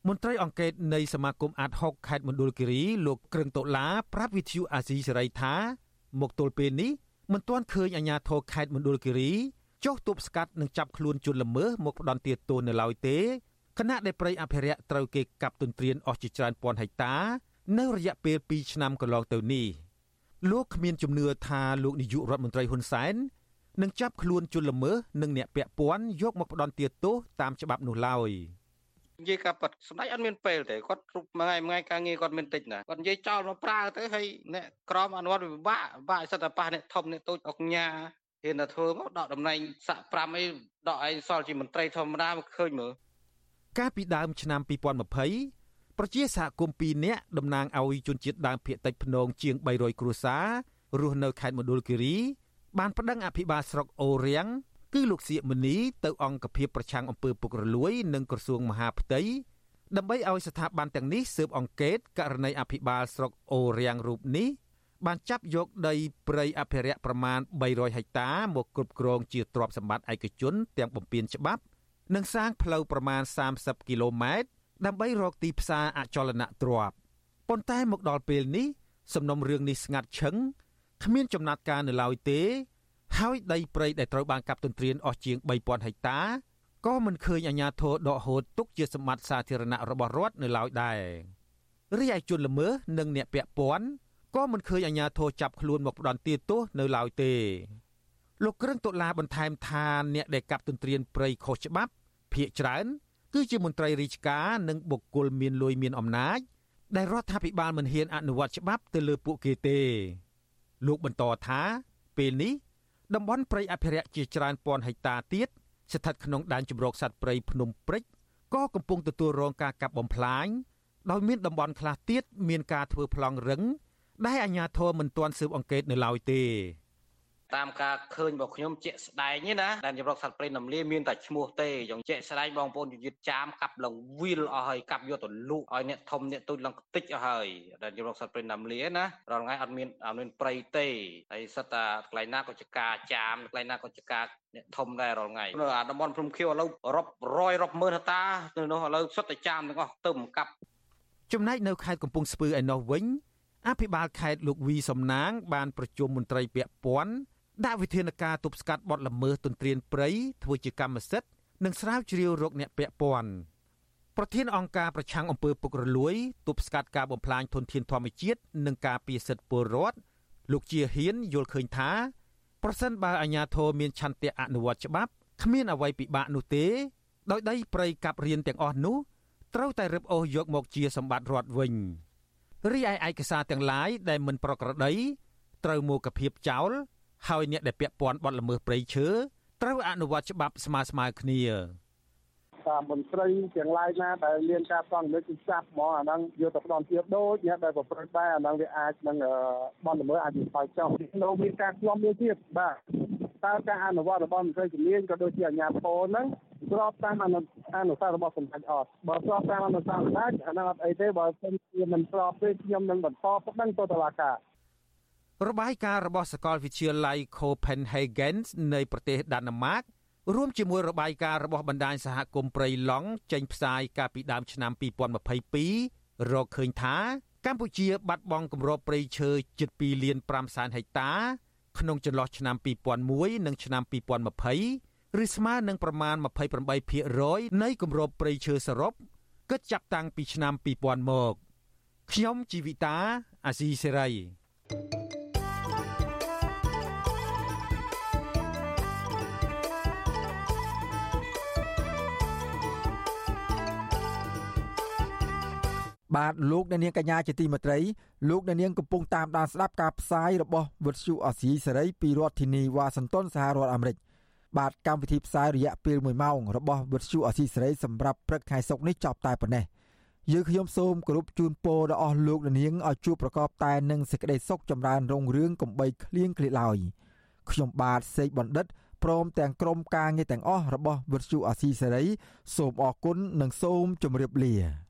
Speaker 21: មន្ត្រីអង្កេតនៃសមាគមអាត6ខេត្តមណ្ឌលគិរីលោកក្រឹងតូឡាប្រាប់វិទ្យុអាស៊ីសេរីថាមកទល់ពេលនេះមិនទាន់ឃើញអាជ្ញាធរខេត្តមណ្ឌលគិរីចុះទប់ស្កាត់និងចាប់ខ្លួនជនល្មើសមកផ្ដន់ទាទោសនៅឡើយទេ ខណៈដែលព្រៃអភិរក្សត្រូវគេកាប់ទន្ទ្រានអស់ជាច្រើនពាន់ហិកតា នៅរយៈពេល2ឆ្នាំកន្លងទៅនេះលោកគ្មានជំនឿថាលោកនាយករដ្ឋមន្ត្រីហ៊ុនសែននឹងចាប់ខ្លួនជនល្មើសនិងអ្នកពាក់ព័ន្ធយកមកផ្ដន់ទាទោសតាមច្បាប់នោះឡើយ
Speaker 22: និយាយការប៉ັດសម្ដេចអត់មានពេលទេគាត់គ្រប់មួយថ្ងៃមួយថ្ងៃការងារគាត់មានតិចណាគាត់និយាយចោលមកប្រើទៅហើយអ្នកក្រមអនុវត្តវិបាកបាក់សិតតែប៉ះអ្នកធំអ្នកតូចអុកញ៉ាហ៊ានតែធ្វើមកដកតំណែងសាក់5អីដកឯងសល់ជាមន្ត្រីធម្មតាមកឃើញមើល
Speaker 21: កាលពីដើមឆ្នាំ2020ប្រជាសហគមន៍2នាក់តំណាងឲ្យជនជាតិដើមភាគតិចភ្នងជាង300គ្រួសាររស់នៅខេត្តមណ្ឌលគិរីបានប្តឹងអភិបាលស្រុកអូរៀងគឺលោកសៀកមនីទៅអង្គភាពប្រឆាំងអំពើពុករលួយនិងក្រសួងមហាផ្ទៃដើម្បីឲ្យស្ថាប័នទាំងនេះស៊ើបអង្កេតករណីអភិបាលស្រុកអូរៀងរូបនេះបានចាប់យកដីព្រៃអភិរក្សប្រមាណ300ហិកតាមកគ្រប់គ្រងជាទ្រព្យសម្បត្តិឯកជនទាំងបំពេញច្បាប់ និងសាងផ្លូវប្រមាណ30គីឡូម៉ែត្រដើម្បីរកទីផ្សារអចលនទ្រព្យប៉ុន្តែមកដល់ពេលនេះ សំណុំរឿងនេះស្ងាត់ឈឹងគ្មានចំណាត់ការនៅឡើយទេ ហើយដីព្រៃដែលត្រូវបានកាប់ទន្ទ្រានអស់ជាង3000ហិកតាក៏មិនឃើញអាជ្ញាធរដកហូតទុកជាសម្បត្តិសាធារណៈរបស់រដ្ឋនៅឡើយដែររីឯជនល្មើសនិងអ្នកពាក់ព័ន្ធក៏មិនឃើញអាជ្ញាធរចាប់ខ្លួនមកផ្ដន់ទាទោសនៅឡើយទេ លោកក្រឹងតុលាបន្ថែមថាអ្នកដែលកាប់ទន្ទ្រានព្រៃខុសច្បាប់ភ ieck ច្រើន គឺជាមន្ត្រីរាជការនិងបុគ្គលមានលុយមានអំណាចដែលរដ្ឋាភិបាលមិនហ៊ានអនុវត្តច្បាប់ទៅលើពួកគេទេ លោកបន្តថាពេលនេះតំបន់ព្រៃអភិរក្សជាច្រើនពាន់ហិកតាទៀតស្ថិតក្នុងដែនជម្រកសត្វព្រៃភ្នំព្រិចក៏កំពុងទទួលរងការកាប់បំផ្លាញដោយមានតំបន់ខ្លះទៀតមានការធ្វើប្លង់រឹងដែលអាជ្ញាធរមិនទាន់ស៊ើបអង្កេតនៅឡើយទេ
Speaker 22: តាមការឃើញរបស់ខ្ញុំជាក់ស្ដែងនេះណាដែលចម្រុកសត្វព្រៃនំលាមានតែឈ្មោះទេយ៉ាងជាក់ស្ដែងបងប្អូនយុទ្ធចាមកាប់ឡើងវីលអស់ហើយកាប់យកទៅលក់ឲ្យអ្នកធំអ្នកទូចឡើងខ្ទេចអស់ហើយដែលចម្រុកសត្វព្រៃនំលាណារាល់ថ្ងៃអត់មានអត់មានព្រៃទេហើយសិតតែកន្លែងណាក៏ចការចាមកន្លែងណាក៏ចការអ្នកធំដែររាល់ថ្ងៃនៅអាតំបន់ភ្នំខៀវឥឡូវរាប់រយរាប់ម៉ឺនហតានៅនោះឥឡូវសុទ្ធតែចាមទាំងអស់ទៅមកកាប់
Speaker 21: ចំណែកនៅខេត្តកំពង់ស្ពឺឯណោះវិញអភិបាលខេត្តលោកវីសំណាងបានប្រជុំមន្ត្រីពាក់ព័ន្ធ ដាក់វិធានការទប់ស្កាត់បទល្មើសទន្ទ្រានព្រៃធ្វើជាកម្មសិទ្ធិនិងស្រាវជ្រាវរោគអ្នកពាក់ព័ន្ធប្រធានអង្គការប្រឆាំងអំពើពុករលួយទប់ស្កាត់ការបំផ្លាញធនធានធម្មជាតិនិងការពារសិទ្ធិពលរដ្ឋលោកជាហ៊ានយល់ឃើញថាប្រសិនបើអាជ្ញាធរមានឆន្ទៈអនុវត្តច្បាប់គ្មានអ្វីពិបាកនោះទេ ដោយដីព្រៃកាប់រៀនទាំងអស់នោះត្រូវតែរឹបអូសយកមកជាសម្បត្តិរដ្ឋវិញរីឯឯកសារទាំងឡាយដែលមិនប្រក្រតីត្រូវមកភាពចោល ហើយអ្នកដែលពាក់ព័ន្ធបទល្មើសព្រៃឈើត្រូវអនុវត្តច្បាប់ស្មើស្មើគ្នា
Speaker 23: តាមមន្ត្រីទាំងឡាយណាដែលមានការប្រងលើកគឺចាប់ហ្មងអាហ្នឹងយកទៅផ្ដន់ទៀតដូចអ្នកដែលប្រព្រឹត្តដែរអាហ្នឹងវាអាចនឹងបន់ល្មើសអាច bị ស្ោយចោលនៅមានការខ្លំមួយទៀតបាទតើការអនុវត្តរបស់មន្ត្រីជំនាញក៏ដូចជាអាជ្ញាធរហ្នឹងស្របតាមអនុអនុសាសន៍របស់សម្ដេចអត់បើស្របតាមអនុសាសន៍សម្ដេចអាហ្នឹងអត់អីទេបើខ្ញុំជាមិនស្របទេខ្ញុំនឹងបន្តប្តឹងទៅតុលាការ
Speaker 21: របាយការណ៍របស់សាកលវិទ្យាល័យ Copenhagen នៃប្រទេសដាណឺម៉ាករួមជាមួយរបាយការណ៍របស់បណ្ដាញសហគមន៍ព្រៃឡង់ចេញផ្សាយកាលពីដើមឆ្នាំ2022រកឃើញថា កម្ពុជាបាត់បង់គម្របព្រៃឈើជិត2លាន5សែនហិកតា ក្នុងចន្លោះឆ្នាំ2001និងឆ្នាំ2020ឬស្មើនឹងប្រមាណ28%នៃគម្របព្រៃឈើសរុបគិតចាប់តាំងពីឆ្នាំ2000មកខ្ញុំជីវិតាអាស៊ីសេរី
Speaker 1: បាទលោកអ្នកនាងកញ្ញាជាទីមេត្រីលោកអ្នកនាងកំពុងតាមដានស្ដាប់ការផ្សាយរបស់វិទ្យុអសីសេរីពីរដ្ឋធានីវ៉ាស៊ីនតោនសហរដ្ឋអាមេរិកបាទកម្មវិធីផ្សាយរយៈពេល1ម៉ោងរបស់វិទ្យុអសីសេរីសម្រាប់ព្រឹកថ្ងៃសុក្រនេះចប់តែប៉ុណ្ណេះយើងខ្ញុំសូមគោរពជូនពរដល់អស់លោកអ្នកនាងឲ្យជួបប្រកបតែនឹងសេចក្តីសុខចម្រើនរុងរឿងកំបីគ្លៀងគ្លាឡើយខ្ញុំបាទសេកបណ្ឌិតព្រមទាំងក្រុមការងារទាំងអស់របស់វិទ្យុអាស៊ីសេរីសូមអរគុណនិងសូមជម្រាបលា